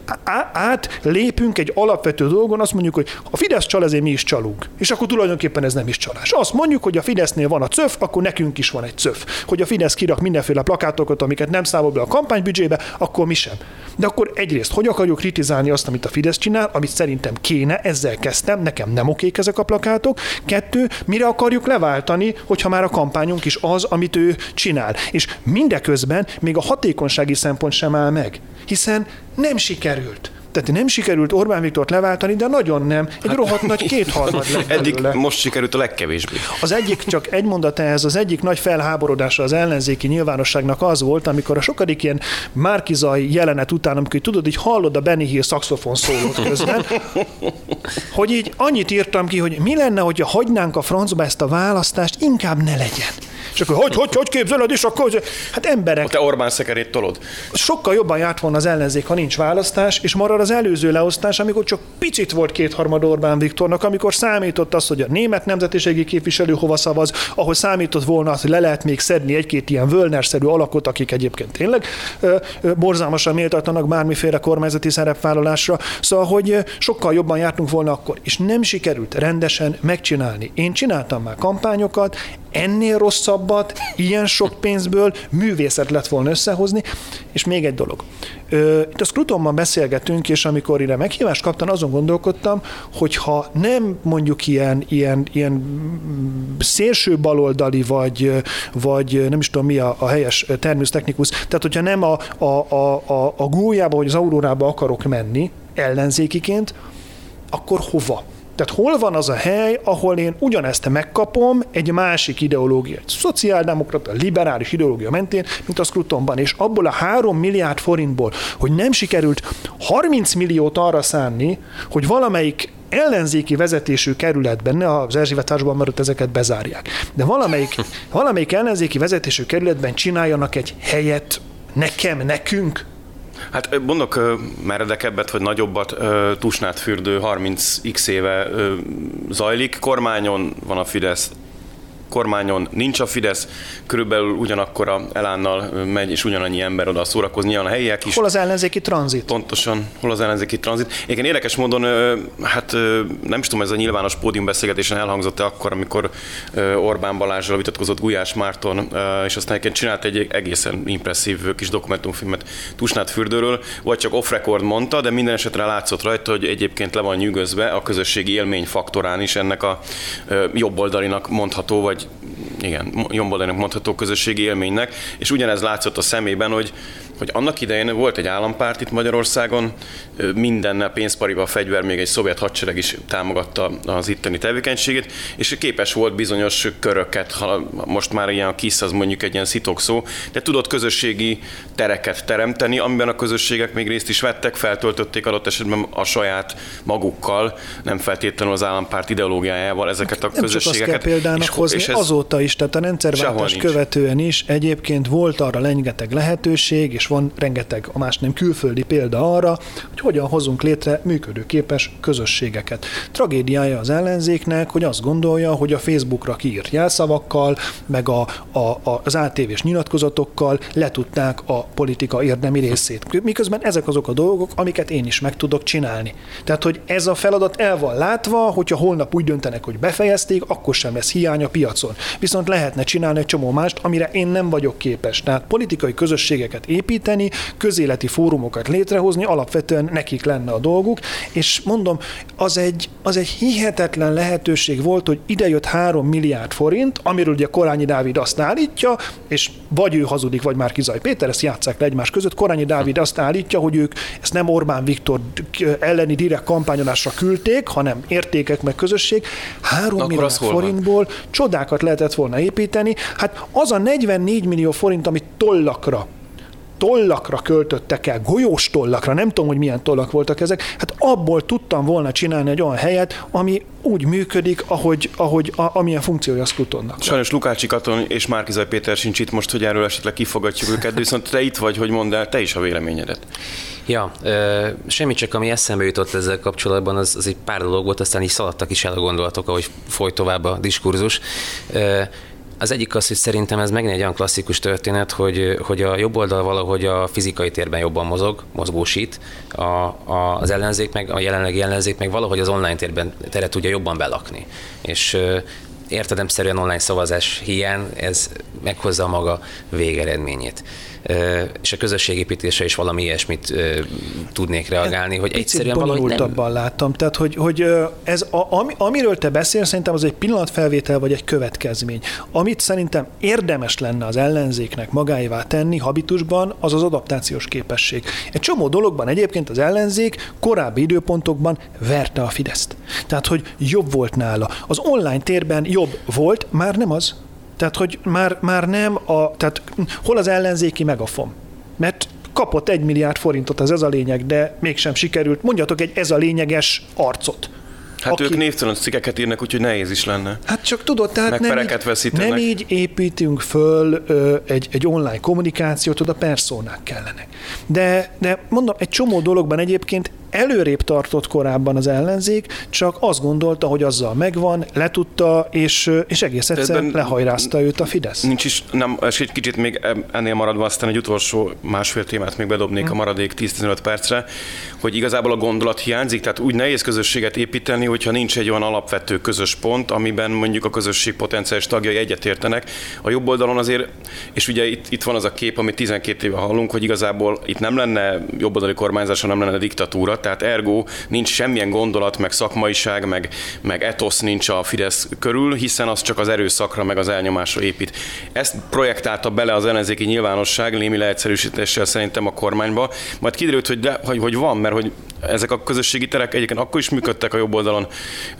Át lépünk egy alapvető dolgon, azt mondjuk, hogy a Fidesz csal, ezért mi is csalunk. És akkor tulajdonképpen ez nem is csalás. Azt mondjuk, hogy a Fidesznél van a CÖF, akkor nekünk is van egy CÖF. Hogy a Fidesz kirak mindenféle plakátokat, amiket nem számol be a kampánybüdzsébe, akkor mi sem. De akkor egyrészt, hogy akarjuk kritizálni azt, amit a Fidesz csinál, amit szerintem kéne, ezzel kezdtem, nekem nem okék ezek a plakátok. Kettő, mire akarjuk leváltani, hogyha már a kampányunk is az, amit ő csinál. És mindeközben még a hatékonysági szempont sem áll meg, hiszen nem sikerült. Tehát nem sikerült Orbán Viktort leváltani, de nagyon nem. Egy hát, rohadt nagy kétharmad lett Eddig belőle. most sikerült a legkevésbé. Az egyik, csak egy mondat ehhez, az egyik nagy felháborodása az ellenzéki nyilvánosságnak az volt, amikor a sokadik ilyen Márkizai jelenet után, amikor tudod, így hallod a Benny Hill szaxofon szólót közben, hogy így annyit írtam ki, hogy mi lenne, hogyha hagynánk a francba ezt a választást, inkább ne legyen. És akkor hogy, hogy, hogy képzeled, és akkor, hát emberek. Ha te Orbán szekerét tolod. Sokkal jobban járt volna az ellenzék, ha nincs választás, és marad az előző leosztás, amikor csak picit volt kétharmad Orbán Viktornak, amikor számított az, hogy a német nemzetiségi képviselő hova szavaz, ahol számított volna az, hogy le lehet még szedni egy-két ilyen Völner-szerű alakot, akik egyébként tényleg borzalmasan méltatlanak bármiféle kormányzati szerepvállalásra. Szóval, hogy sokkal jobban jártunk volna akkor, és nem sikerült rendesen megcsinálni. Én csináltam már kampányokat, ennél rosszabbat, ilyen sok pénzből művészet lett volna összehozni. És még egy dolog. Itt a Scrutonban beszélgetünk, és amikor ide meghívást kaptam, azon gondolkodtam, hogy ha nem mondjuk ilyen, ilyen, ilyen szélső baloldali, vagy, vagy nem is tudom mi a, a helyes természetechnikus, tehát hogyha nem a, a, a, a, a gólyába vagy az aurórába akarok menni ellenzékiként, akkor hova? Tehát hol van az a hely, ahol én ugyanezt megkapom egy másik ideológia, egy szociáldemokrata, liberális ideológia mentén, mint a Scrutonban, és abból a 3 milliárd forintból, hogy nem sikerült 30 milliót arra szánni, hogy valamelyik ellenzéki vezetésű kerületben, ne az Erzsébetásban, mert ezeket bezárják, de valamelyik, valamelyik ellenzéki vezetésű kerületben csináljanak egy helyet nekem, nekünk, Hát mondok meredekebbet, vagy nagyobbat, Tusnát fürdő 30x éve zajlik. Kormányon van a Fidesz, kormányon nincs a Fidesz, körülbelül ugyanakkor a elánnal megy, és ugyanannyi ember oda szórakozni, a helyiek is. Hol az ellenzéki tranzit? Pontosan, hol az ellenzéki tranzit. Igen, érdekes módon, hát nem is tudom, ez a nyilvános pódiumbeszélgetésen elhangzott-e akkor, amikor Orbán Balázsral vitatkozott Gulyás Márton, és aztán egyébként csinált egy egészen impresszív kis dokumentumfilmet Tusnát fürdőről, vagy csak off-record mondta, de minden esetre látszott rajta, hogy egyébként le van nyűgözve a közösségi élmény faktorán is ennek a jobboldalinak mondható, vagy igen, jobboldalinak mondható közösségi élménynek, és ugyanez látszott a szemében, hogy hogy annak idején volt egy állampárt itt Magyarországon, mindennel pénzpariba fegyver, még egy szovjet hadsereg is támogatta az itteni tevékenységét, és képes volt bizonyos köröket, ha most már ilyen a KISZ az mondjuk egy ilyen szó, de tudott közösségi tereket teremteni, amiben a közösségek még részt is vettek, feltöltötték adott esetben a saját magukkal, nem feltétlenül az állampárt ideológiájával ezeket a nem közösségeket. Csak azt kell és, hozni, és ez azóta is, tehát a rendszerváltás követően is egyébként volt arra rengeteg lehetőség, és van rengeteg a más nem külföldi példa arra, hogy hogyan hozunk létre működőképes közösségeket. Tragédiája az ellenzéknek, hogy azt gondolja, hogy a Facebookra kiírt jelszavakkal, meg a, a, a, az ATV-s nyilatkozatokkal letudták a politika érdemi részét. Miközben ezek azok a dolgok, amiket én is meg tudok csinálni. Tehát, hogy ez a feladat el van látva, hogyha holnap úgy döntenek, hogy befejezték, akkor sem lesz hiány a piacon. Viszont lehetne csinálni egy csomó mást, amire én nem vagyok képes. Tehát politikai közösségeket építeni, közéleti fórumokat létrehozni, alapvetően nekik lenne a dolguk, és mondom, az egy, az egy hihetetlen lehetőség volt, hogy idejött 3 milliárd forint, amiről ugye Korányi Dávid azt állítja, és vagy ő hazudik, vagy már Kizaj Péter, ezt játsszák le egymás között. Korányi Dávid azt állítja, hogy ők ezt nem Orbán Viktor elleni direkt kampányolásra küldték, hanem értékek meg közösség. 3 milliárd forintból csodákat lehetett volna építeni. Hát az a 44 millió forint, amit tollakra tollakra költöttek el, golyós tollakra, nem tudom, hogy milyen tollak voltak ezek, hát abból tudtam volna csinálni egy olyan helyet, ami úgy működik, ahogy, ahogy a, amilyen funkciója az Plutonnak. Sajnos Lukácsi Katon és Márkizaj Péter sincs itt most, hogy erről esetleg kifogatjuk őket, de viszont te itt vagy, hogy mondd el te is a véleményedet. Ja, ö, semmi csak ami eszembe jutott ezzel kapcsolatban, az, az egy pár dolog volt, aztán így szaladtak is el a gondolatok, ahogy folyt tovább a diskurzus. Ö, az egyik az, hogy szerintem ez megint egy olyan klasszikus történet, hogy, hogy a jobb oldal valahogy a fizikai térben jobban mozog, mozgósít, a, a, az ellenzék meg, a jelenlegi ellenzék meg valahogy az online térben teret tudja jobban belakni. És értedemszerűen online szavazás hiány, ez meghozza a maga végeredményét és a közösségépítése is valami ilyesmit tudnék reagálni, hogy Picit egyszerűen valahogy nem... láttam, tehát hogy, hogy ez a, ami, amiről te beszélsz, szerintem az egy pillanatfelvétel vagy egy következmény. Amit szerintem érdemes lenne az ellenzéknek magáévá tenni habitusban, az az adaptációs képesség. Egy csomó dologban egyébként az ellenzék korábbi időpontokban verte a Fideszt. Tehát, hogy jobb volt nála. Az online térben jobb volt, már nem az. Tehát, hogy már, már nem a, tehát hol az ellenzéki megafon? Mert kapott egy milliárd forintot, az ez a lényeg, de mégsem sikerült. Mondjatok egy ez a lényeges arcot. Hát aki... ők névtelen cikkeket írnak, úgyhogy nehéz is lenne. Hát csak tudod, tehát nem így, nem így építünk föl ö, egy, egy online kommunikációt, oda perszónák kellenek. De, de mondom, egy csomó dologban egyébként előrébb tartott korábban az ellenzék, csak azt gondolta, hogy azzal megvan, letudta, és, és egész egyszerűen lehajrázta őt a Fidesz. Nincs is, nem, és egy kicsit még ennél maradva, aztán egy utolsó másfél témát még bedobnék hmm. a maradék 10-15 percre, hogy igazából a gondolat hiányzik, tehát úgy nehéz közösséget építeni, hogyha nincs egy olyan alapvető közös pont, amiben mondjuk a közösség potenciális tagjai egyetértenek. A jobb oldalon azért, és ugye itt, itt van az a kép, amit 12 éve hallunk, hogy igazából itt nem lenne jobboldali kormányzás, nem lenne diktatúra, tehát ergo nincs semmilyen gondolat, meg szakmaiság, meg, meg etosz nincs a Fidesz körül, hiszen az csak az erőszakra, meg az elnyomásra épít. Ezt projektálta bele az ellenzéki nyilvánosság némi leegyszerűsítéssel szerintem a kormányba, majd kiderült, hogy, de, hogy, hogy van, mert hogy ezek a közösségi terek egyébként akkor is működtek a jobb oldalon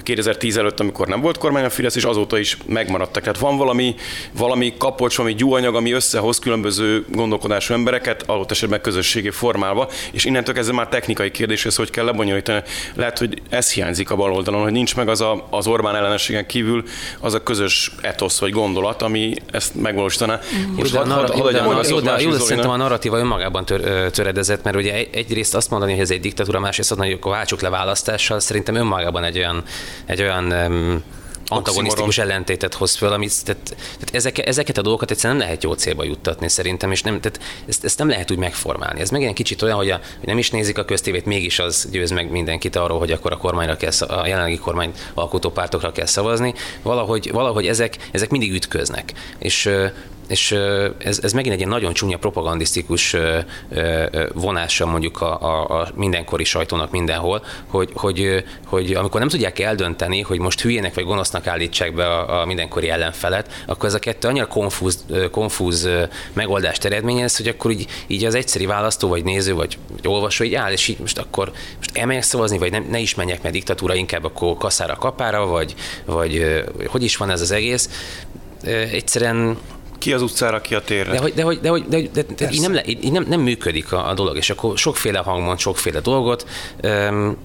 2010 előtt, amikor nem volt kormány a Fidesz, és azóta is megmaradtak. Tehát van valami, valami kapocs, valami gyúanyag, ami összehoz különböző gondolkodású embereket, adott esetben közösségi formálva, és innentől kezdve már technikai kérdés, ez hogy kell lebonyolítani. Lehet, hogy ez hiányzik a bal oldalon, hogy nincs meg az a, az Orbán ellenességen kívül az a közös etosz vagy gondolat, ami ezt megvalósítaná. Most hadd had, had, had, jó, szerintem a narratíva önmagában tör, töredezett, mert ugye egyrészt azt mondani, hogy ez egy diktatúra, másrészt azt mondani, hogy akkor váltsuk le választással, szerintem önmagában egy olyan, egy olyan antagonisztikus ellentétet hoz föl, amit, tehát, tehát ezek, ezeket a dolgokat egyszerűen nem lehet jó célba juttatni szerintem, és nem, tehát ezt, ezt nem lehet úgy megformálni. Ez meg egy kicsit olyan, hogy, a, hogy nem is nézik a köztévét, mégis az győz meg mindenkit arról, hogy akkor a kormányra kell, a jelenlegi kormány alkotópártokra kell szavazni. Valahogy, valahogy ezek, ezek mindig ütköznek. És és ez, ez megint egy ilyen nagyon csúnya propagandisztikus vonása mondjuk a, a, a mindenkori sajtónak mindenhol, hogy, hogy, hogy amikor nem tudják eldönteni, hogy most hülyének vagy gonosznak állítsák be a, a mindenkori ellenfelet, akkor ez a kettő annyira konfúz, konfúz megoldást eredményez, hogy akkor így, így az egyszeri választó, vagy néző, vagy, vagy olvasó így áll, és így most akkor most elmegyek szavazni, vagy nem, ne is menjek, mert diktatúra, inkább akkor kaszára kapára, vagy, vagy hogy is van ez az egész. Egyszerűen ki az utcára, ki a térre. De hogy, de hogy, de hogy de, de, de így, nem, így nem, nem működik a, a dolog, és akkor sokféle hangmond, sokféle dolgot. Um,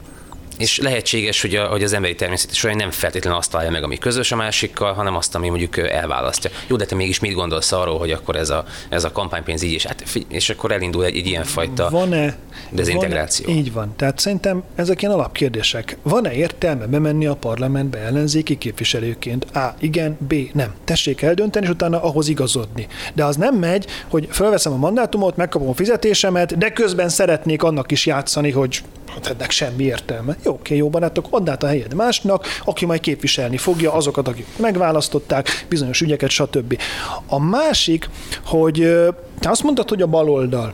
és lehetséges, hogy, a, hogy az emberi természet olyan nem feltétlenül azt találja meg, ami közös a másikkal, hanem azt, ami mondjuk elválasztja. Jó, de te mégis mit gondolsz arról, hogy akkor ez a, ez a kampánypénz így is, hát, és akkor elindul egy, egy ilyen fajta van-e, dezintegráció. Van-e, így van. Tehát szerintem ezek ilyen alapkérdések. Van-e értelme bemenni a parlamentbe ellenzéki képviselőként? A. Igen, B. Nem. Tessék eldönteni, és utána ahhoz igazodni. De az nem megy, hogy felveszem a mandátumot, megkapom a fizetésemet, de közben szeretnék annak is játszani, hogy hát ennek semmi értelme. Jó, oké, jó barátok, add át a helyed másnak, aki majd képviselni fogja azokat, akik megválasztották, bizonyos ügyeket, stb. A másik, hogy te azt mondtad, hogy a baloldal.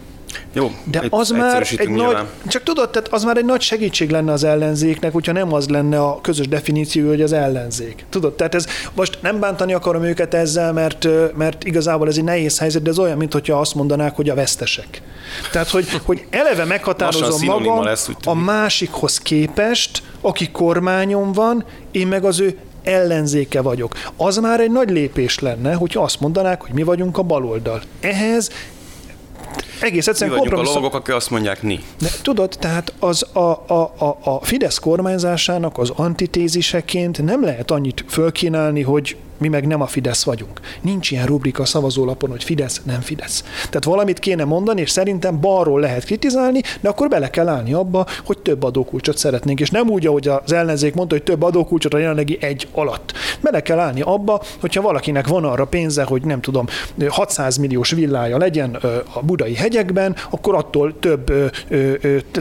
Jó, de az már egy nagy, csak tudod, tehát az már egy nagy segítség lenne az ellenzéknek, hogyha nem az lenne a közös definíció, hogy az ellenzék. Tudod, tehát ez most nem bántani akarom őket ezzel, mert, mert igazából ez egy nehéz helyzet, de ez olyan, mintha azt mondanák, hogy a vesztesek. Tehát, hogy, hogy eleve meghatározom magam lesz, a másikhoz képest, aki kormányon van, én meg az ő ellenzéke vagyok. Az már egy nagy lépés lenne, hogyha azt mondanák, hogy mi vagyunk a baloldal. Ehhez egész egyszerűen Mi vagyunk a lovagok, akik azt mondják, ni. De tudod, tehát az a, a, a, a Fidesz kormányzásának az antitéziseként nem lehet annyit fölkínálni, hogy mi meg nem a Fidesz vagyunk. Nincs ilyen rubrika a szavazólapon, hogy Fidesz, nem Fidesz. Tehát valamit kéne mondani, és szerintem balról lehet kritizálni, de akkor bele kell állni abba, hogy több adókulcsot szeretnénk. És nem úgy, ahogy az ellenzék mondta, hogy több adókulcsot a jelenlegi egy alatt. Bele kell állni abba, hogyha valakinek van arra pénze, hogy nem tudom, 600 milliós villája legyen a budai hegyekben, akkor attól több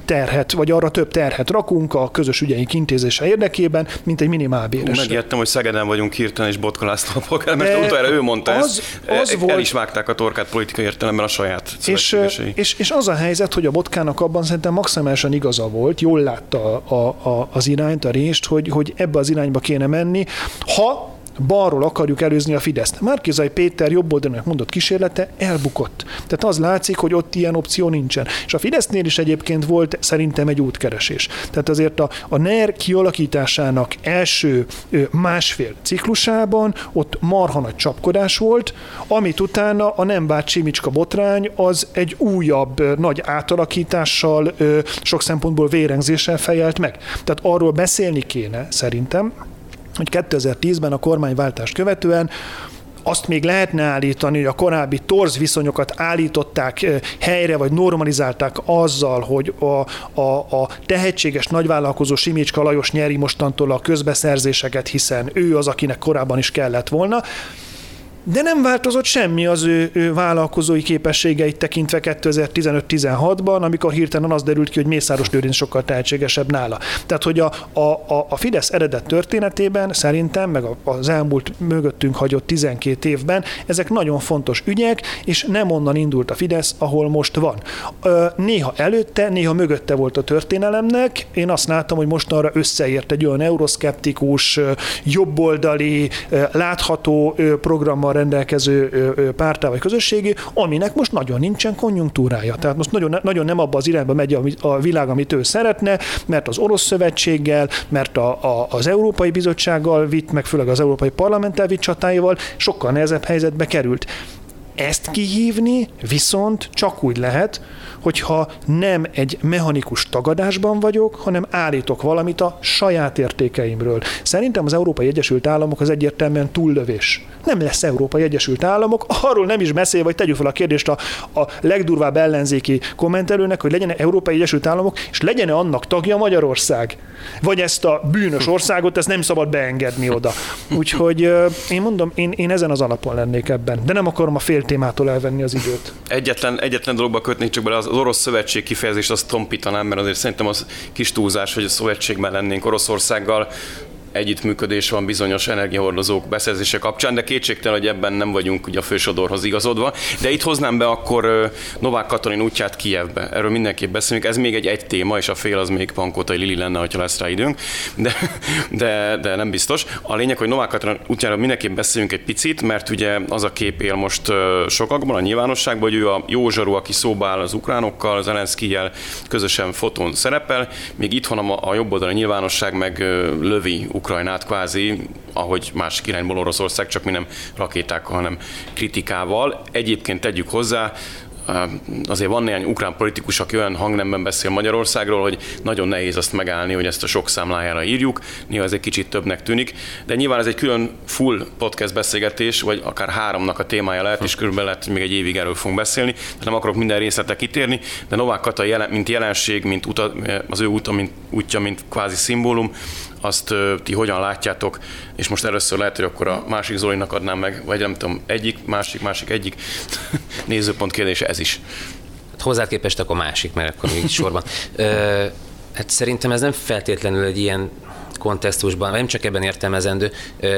terhet, vagy arra több terhet rakunk a közös ügyeink intézése érdekében, mint egy minimálbéres. Megijedtem, hogy Szegeden vagyunk hirtelen, és Botka László a polgármester, utoljára ő mondta az, ezt, az el, volt, is vágták a torkát politikai értelemben a saját és, és, és, az a helyzet, hogy a Botkának abban szerintem maximálisan igaza volt, jól látta a, a, az irányt, a rést, hogy, hogy ebbe az irányba kéne menni, ha balról akarjuk előzni a Fideszt. Márkizai Péter jobboldalnak mondott kísérlete elbukott. Tehát az látszik, hogy ott ilyen opció nincsen. És a Fidesznél is egyébként volt szerintem egy útkeresés. Tehát azért a, a NER kialakításának első másfél ciklusában ott marha nagy csapkodás volt, amit utána a nem bárt Simicska botrány az egy újabb nagy átalakítással, sok szempontból vérengzéssel fejelt meg. Tehát arról beszélni kéne szerintem, hogy 2010-ben a kormányváltást követően azt még lehetne állítani, hogy a korábbi torz viszonyokat állították helyre, vagy normalizálták azzal, hogy a, a, a tehetséges nagyvállalkozó Simicska Lajos nyeri mostantól a közbeszerzéseket, hiszen ő az, akinek korábban is kellett volna. De nem változott semmi az ő, ő vállalkozói képességeit tekintve 2015-16-ban, amikor hirtelen az derült ki, hogy Mészáros Lőrinc sokkal tehetségesebb nála. Tehát, hogy a, a, a Fidesz eredet történetében szerintem, meg az elmúlt mögöttünk hagyott 12 évben, ezek nagyon fontos ügyek, és nem onnan indult a Fidesz, ahol most van. Néha előtte, néha mögötte volt a történelemnek. Én azt láttam, hogy mostanra összeért egy olyan euroszkeptikus, jobboldali, látható programmal rendelkező pártá vagy közösségi, aminek most nagyon nincsen konjunktúrája. Tehát most nagyon, nagyon nem abba az irányba megy a, a világ, amit ő szeretne, mert az orosz szövetséggel, mert a, a, az Európai Bizottsággal vitt, meg főleg az Európai Parlamenttel vitt csatáival sokkal nehezebb helyzetbe került. Ezt kihívni viszont csak úgy lehet, hogyha nem egy mechanikus tagadásban vagyok, hanem állítok valamit a saját értékeimről. Szerintem az Európai Egyesült Államok az egyértelműen túllövés. Nem lesz Európai Egyesült Államok, arról nem is beszél, vagy tegyük fel a kérdést a, a legdurvább ellenzéki kommentelőnek, hogy legyen Európai Egyesült Államok, és legyen-e annak tagja Magyarország. Vagy ezt a bűnös országot, ezt nem szabad beengedni oda. Úgyhogy én mondom, én, én ezen az alapon lennék ebben. De nem akarom a fél témától elvenni az időt. Egyetlen, egyetlen dologba kötnék csak bele az orosz szövetség kifejezést, azt tompítanám, mert azért szerintem az kis túlzás, hogy a szövetségben lennénk Oroszországgal együttműködés van bizonyos energiahordozók beszerzése kapcsán, de kétségtelen, hogy ebben nem vagyunk ugye a fősodorhoz igazodva. De itt hoznám be akkor Novák Katalin útját Kijevbe. Erről mindenképp beszélünk. Ez még egy egy téma, és a fél az még Pankotai Lili lenne, ha lesz rá időnk, de, de, de nem biztos. A lényeg, hogy Novák Katalin útjára mindenképp beszélünk egy picit, mert ugye az a kép él most sokakban a nyilvánosságban, hogy ő a jó zsaru, aki szóba áll az ukránokkal, az Zelenszkijel közösen fotón szerepel, még itthon a, a jobb oldali nyilvánosság meg lövi Ukrajnát kvázi, ahogy másik irányból Oroszország, csak mi nem rakétákkal, hanem kritikával. Egyébként tegyük hozzá, azért van néhány ukrán politikus, aki olyan hangnemben beszél Magyarországról, hogy nagyon nehéz azt megállni, hogy ezt a sok számlájára írjuk. Néha ez egy kicsit többnek tűnik, de nyilván ez egy külön full podcast beszélgetés, vagy akár háromnak a témája lehet, és körülbelül lehet, hogy még egy évig erről fogunk beszélni. Tehát nem akarok minden részletre kitérni, de Novák Kata jelen, mint jelenség, mint uta, az ő úta, mint, útja, mint kvázi szimbólum, azt ti hogyan látjátok, és most először lehet, hogy akkor a másik Zolinak adnám meg, vagy nem tudom, egyik, másik, másik, egyik nézőpont kérdése ez is. Hát hozzá képest akkor másik, mert akkor még sorban. Ö, hát szerintem ez nem feltétlenül egy ilyen kontextusban, nem csak ebben értelmezendő,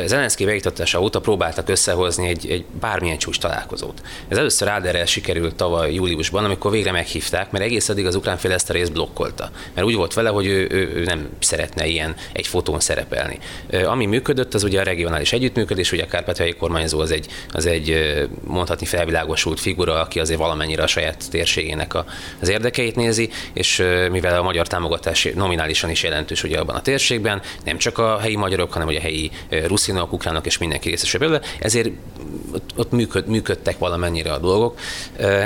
Zelenszky beiktatása óta próbáltak összehozni egy, egy bármilyen csúcs találkozót. Ez először Áderrel sikerült tavaly júliusban, amikor végre meghívták, mert egész addig az ukrán fél ezt a részt blokkolta. Mert úgy volt vele, hogy ő, ő, ő nem szeretne ilyen egy fotón szerepelni. Ami működött, az ugye a regionális együttműködés, ugye a Kárpátaljai kormányzó az egy, az egy mondhatni felvilágosult figura, aki azért valamennyire a saját térségének a, az érdekeit nézi, és mivel a magyar támogatás nominálisan is jelentős ugye abban a térségben, nem csak a helyi magyarok, hanem a helyi ruszinok, ukránok és mindenki részesül belőle, ezért ott működ, működtek valamennyire a dolgok,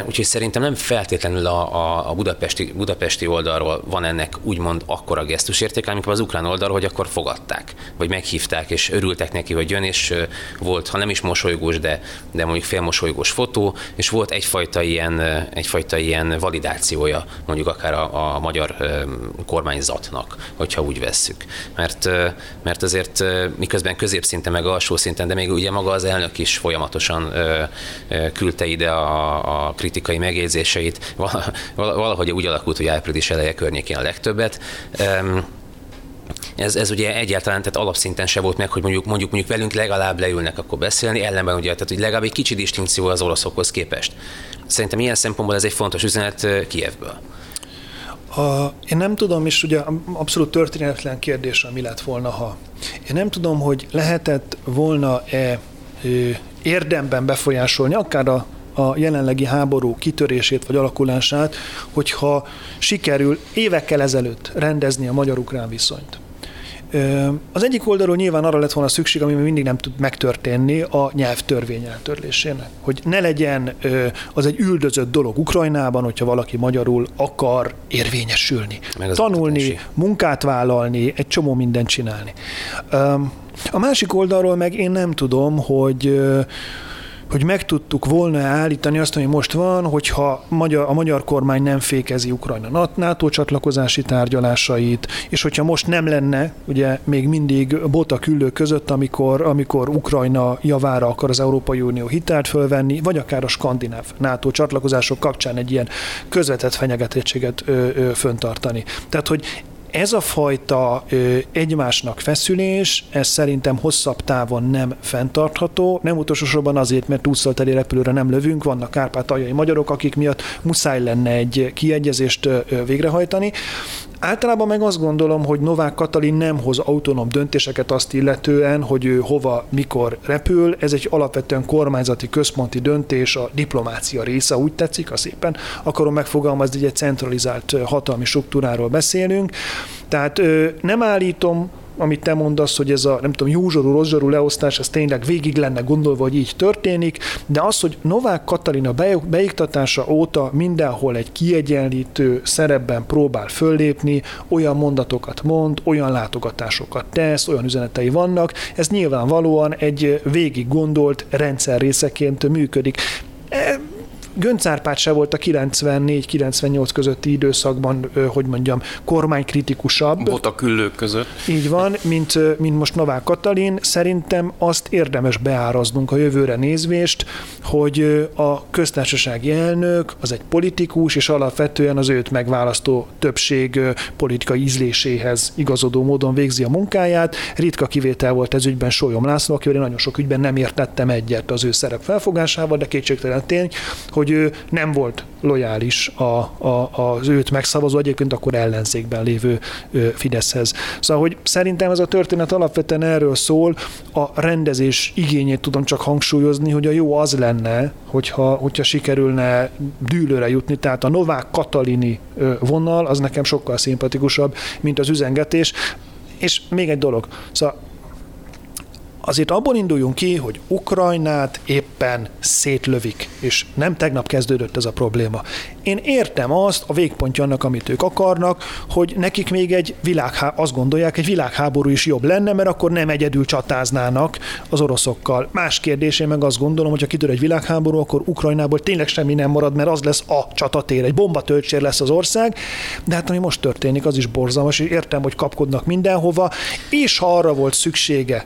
úgyhogy szerintem nem feltétlenül a, a, a budapesti, budapesti oldalról van ennek úgymond akkora gesztusértéke, amikor az ukrán oldalról, hogy akkor fogadták, vagy meghívták, és örültek neki, hogy jön, és volt, ha nem is mosolygós, de, de mondjuk félmosolygós fotó, és volt egyfajta ilyen, egyfajta ilyen validációja mondjuk akár a, a magyar kormányzatnak, hogyha úgy vesszük. Mert mert, mert azért miközben középszinten meg alsó szinten, de még ugye maga az elnök is folyamatosan küldte ide a, a kritikai megjegyzéseit, valahogy úgy alakult, hogy április eleje környékén a legtöbbet. Ez, ez ugye egyáltalán tehát alapszinten se volt meg, hogy mondjuk, mondjuk, mondjuk velünk legalább leülnek akkor beszélni, ellenben ugye, tehát hogy legalább egy kicsi distinkció az oroszokhoz képest. Szerintem ilyen szempontból ez egy fontos üzenet Kievből. A, én nem tudom, és ugye abszolút történetlen kérdés, mi lett volna, ha. Én nem tudom, hogy lehetett volna-e érdemben befolyásolni akár a, a jelenlegi háború kitörését vagy alakulását, hogyha sikerül évekkel ezelőtt rendezni a magyar-ukrán viszonyt. Az egyik oldalról nyilván arra lett volna szükség, ami mindig nem tud megtörténni, a nyelvtörvény eltörlésének. Hogy ne legyen az egy üldözött dolog Ukrajnában, hogyha valaki magyarul akar érvényesülni, tanulni, munkát vállalni, egy csomó mindent csinálni. A másik oldalról meg én nem tudom, hogy hogy meg tudtuk volna állítani azt, ami most van, hogyha magyar, a magyar kormány nem fékezi Ukrajna NATO csatlakozási tárgyalásait, és hogyha most nem lenne ugye még mindig bota küllő között, amikor, amikor Ukrajna javára akar az Európai Unió hitelt fölvenni, vagy akár a skandináv NATO csatlakozások kapcsán egy ilyen közvetett fenyegetettséget ö, ö, föntartani. Tehát, hogy ez a fajta ö, egymásnak feszülés, ez szerintem hosszabb távon nem fenntartható, nem utolsó sorban azért, mert úszolteli repülőre nem lövünk, vannak kárpátaljai magyarok, akik miatt muszáj lenne egy kiegyezést ö, végrehajtani. Általában meg azt gondolom, hogy Novák Katalin nem hoz autonóm döntéseket azt illetően, hogy ő hova, mikor repül. Ez egy alapvetően kormányzati központi döntés, a diplomácia része, úgy tetszik, a szépen akarom megfogalmazni, hogy egy centralizált hatalmi struktúráról beszélünk. Tehát nem állítom amit te mondasz, hogy ez a, nem tudom, józsorú, rosszorú leosztás, ez tényleg végig lenne gondolva, hogy így történik, de az, hogy Novák Katalina beiktatása óta mindenhol egy kiegyenlítő szerepben próbál föllépni, olyan mondatokat mond, olyan látogatásokat tesz, olyan üzenetei vannak, ez nyilvánvalóan egy végig gondolt rendszer részeként működik. E, Gönc Árpád se volt a 94-98 közötti időszakban, hogy mondjam, kormánykritikusabb. Volt a küllők között. Így van, mint, mint most Novák Katalin. Szerintem azt érdemes beáraznunk a jövőre nézvést, hogy a köztársasági elnök az egy politikus, és alapvetően az őt megválasztó többség politikai ízléséhez igazodó módon végzi a munkáját. Ritka kivétel volt ez ügyben Sólyom László, akivel én nagyon sok ügyben nem értettem egyet az ő szerep felfogásával, de kétségtelen tény, hogy ő nem volt lojális a, a, az őt megszavazó, egyébként akkor ellenzékben lévő Fideszhez. Szóval, hogy szerintem ez a történet alapvetően erről szól, a rendezés igényét tudom csak hangsúlyozni, hogy a jó az lenne, hogyha, hogyha sikerülne dűlőre jutni, tehát a Novák Katalini vonal az nekem sokkal szimpatikusabb, mint az üzengetés. És még egy dolog, szóval azért abból induljunk ki, hogy Ukrajnát éppen szétlövik, és nem tegnap kezdődött ez a probléma. Én értem azt, a végpontja annak, amit ők akarnak, hogy nekik még egy világhá, azt gondolják, egy világháború is jobb lenne, mert akkor nem egyedül csatáznának az oroszokkal. Más kérdés, én meg azt gondolom, hogy ha kitör egy világháború, akkor Ukrajnából tényleg semmi nem marad, mert az lesz a csatatér, egy bombatöltsér lesz az ország, de hát ami most történik, az is borzalmas, és értem, hogy kapkodnak mindenhova, és ha arra volt szüksége,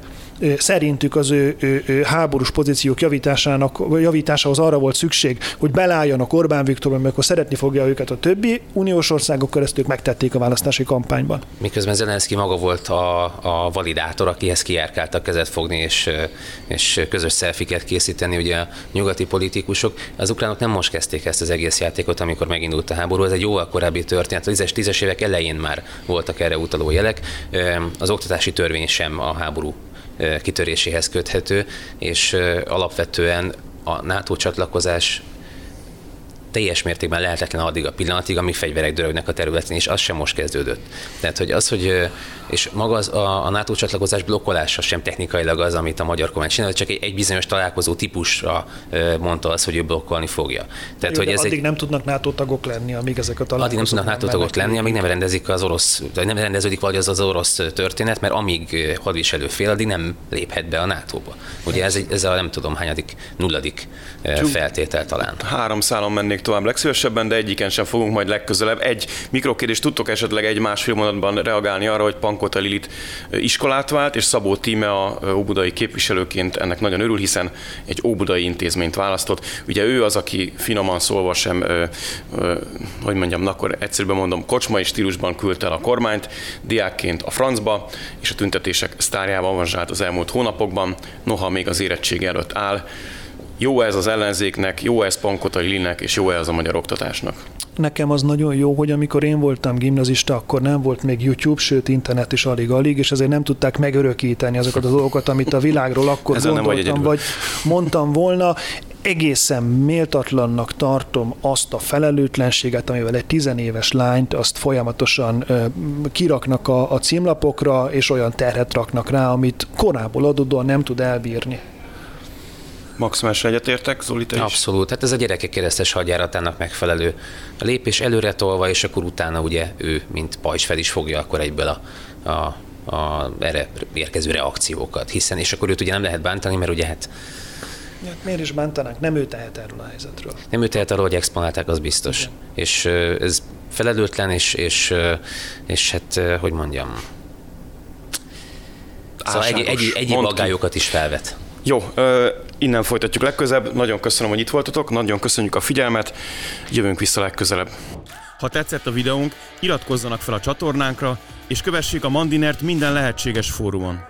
szerintük az ő, ő, ő háborús pozíciók javításának, javításához arra volt szükség, hogy belálljanak Orbán Viktor, amikor szeretni fogja őket a többi uniós országok keresztül megtették a választási kampányban. Miközben Zelenszky maga volt a, a validátor, akihez a kezet fogni és, és közös szelfiket készíteni, ugye a nyugati politikusok. Az ukránok nem most kezdték ezt az egész játékot, amikor megindult a háború, ez egy jóval korábbi történet. A 10-es, 10-es évek elején már voltak erre utaló jelek. Az oktatási törvény sem a háború kitöréséhez köthető, és alapvetően a NATO csatlakozás teljes mértékben lehetetlen addig a pillanatig, amíg fegyverek dörögnek a területén, és az sem most kezdődött. Tehát, hogy az, hogy és maga az, a, a NATO csatlakozás blokkolása sem technikailag az, amit a magyar kormány csinál, csak egy, egy bizonyos találkozó típusra mondta az, hogy ő blokkolni fogja. Tehát, Jó, hogy ez addig egy, nem tudnak NATO tagok lenni, amíg ezek a találkozók Addig nem tudnak NATO tagok lenni, amíg nem rendezik az orosz, vagy nem rendeződik vagy az az orosz történet, mert amíg hadviselő fél, addig nem léphet be a NATO-ba. Ugye ez, ez a nem tudom hányadik, nulladik feltétel talán. Három szálon mennék tovább legszívesebben, de egyiken sem fogunk majd legközelebb. Egy mikrokérdést tudtok esetleg egy másfél mondatban reagálni arra, hogy Pankota Lilit iskolát vált, és Szabó Tíme a óbudai képviselőként ennek nagyon örül, hiszen egy óbudai intézményt választott. Ugye ő az, aki finoman szólva sem, ö, ö, hogy mondjam, akkor egyszerűen mondom, kocsmai stílusban küldte el a kormányt, diákként a francba, és a tüntetések sztárjával van az elmúlt hónapokban, noha még az érettség előtt áll. Jó ez az ellenzéknek, jó ez Pankota Lilinek, és jó ez a magyar oktatásnak? Nekem az nagyon jó, hogy amikor én voltam gimnazista, akkor nem volt még YouTube, sőt internet is alig-alig, és ezért nem tudták megörökíteni azokat a dolgokat, amit a világról akkor Ezen gondoltam, vagy, vagy mondtam volna egészen méltatlannak tartom azt a felelőtlenséget, amivel egy tizenéves lányt azt folyamatosan kiraknak a, a címlapokra, és olyan terhet raknak rá, amit korából adódóan nem tud elbírni. Maximális egyetértek, Zoli, te is? Abszolút, hát ez a gyerekek keresztes hadjáratának megfelelő a lépés előre tolva, és akkor utána ugye ő, mint pajzs fel is fogja akkor egyből a, a, a erre érkező reakciókat, hiszen, és akkor őt ugye nem lehet bántani, mert ugye hát Ja, miért is bántanánk? Nem ő tehet erről a helyzetről. Nem ő tehet arról, hogy exponálták, az biztos. Igen. És ez felelőtlen, és, és, és hát, hogy mondjam, Szóval egy, egy, egyéb aggályokat is felvet. Jó, innen folytatjuk legközelebb. Nagyon köszönöm, hogy itt voltatok, nagyon köszönjük a figyelmet, jövünk vissza legközelebb. Ha tetszett a videónk, iratkozzanak fel a csatornánkra, és kövessék a Mandinert minden lehetséges fórumon.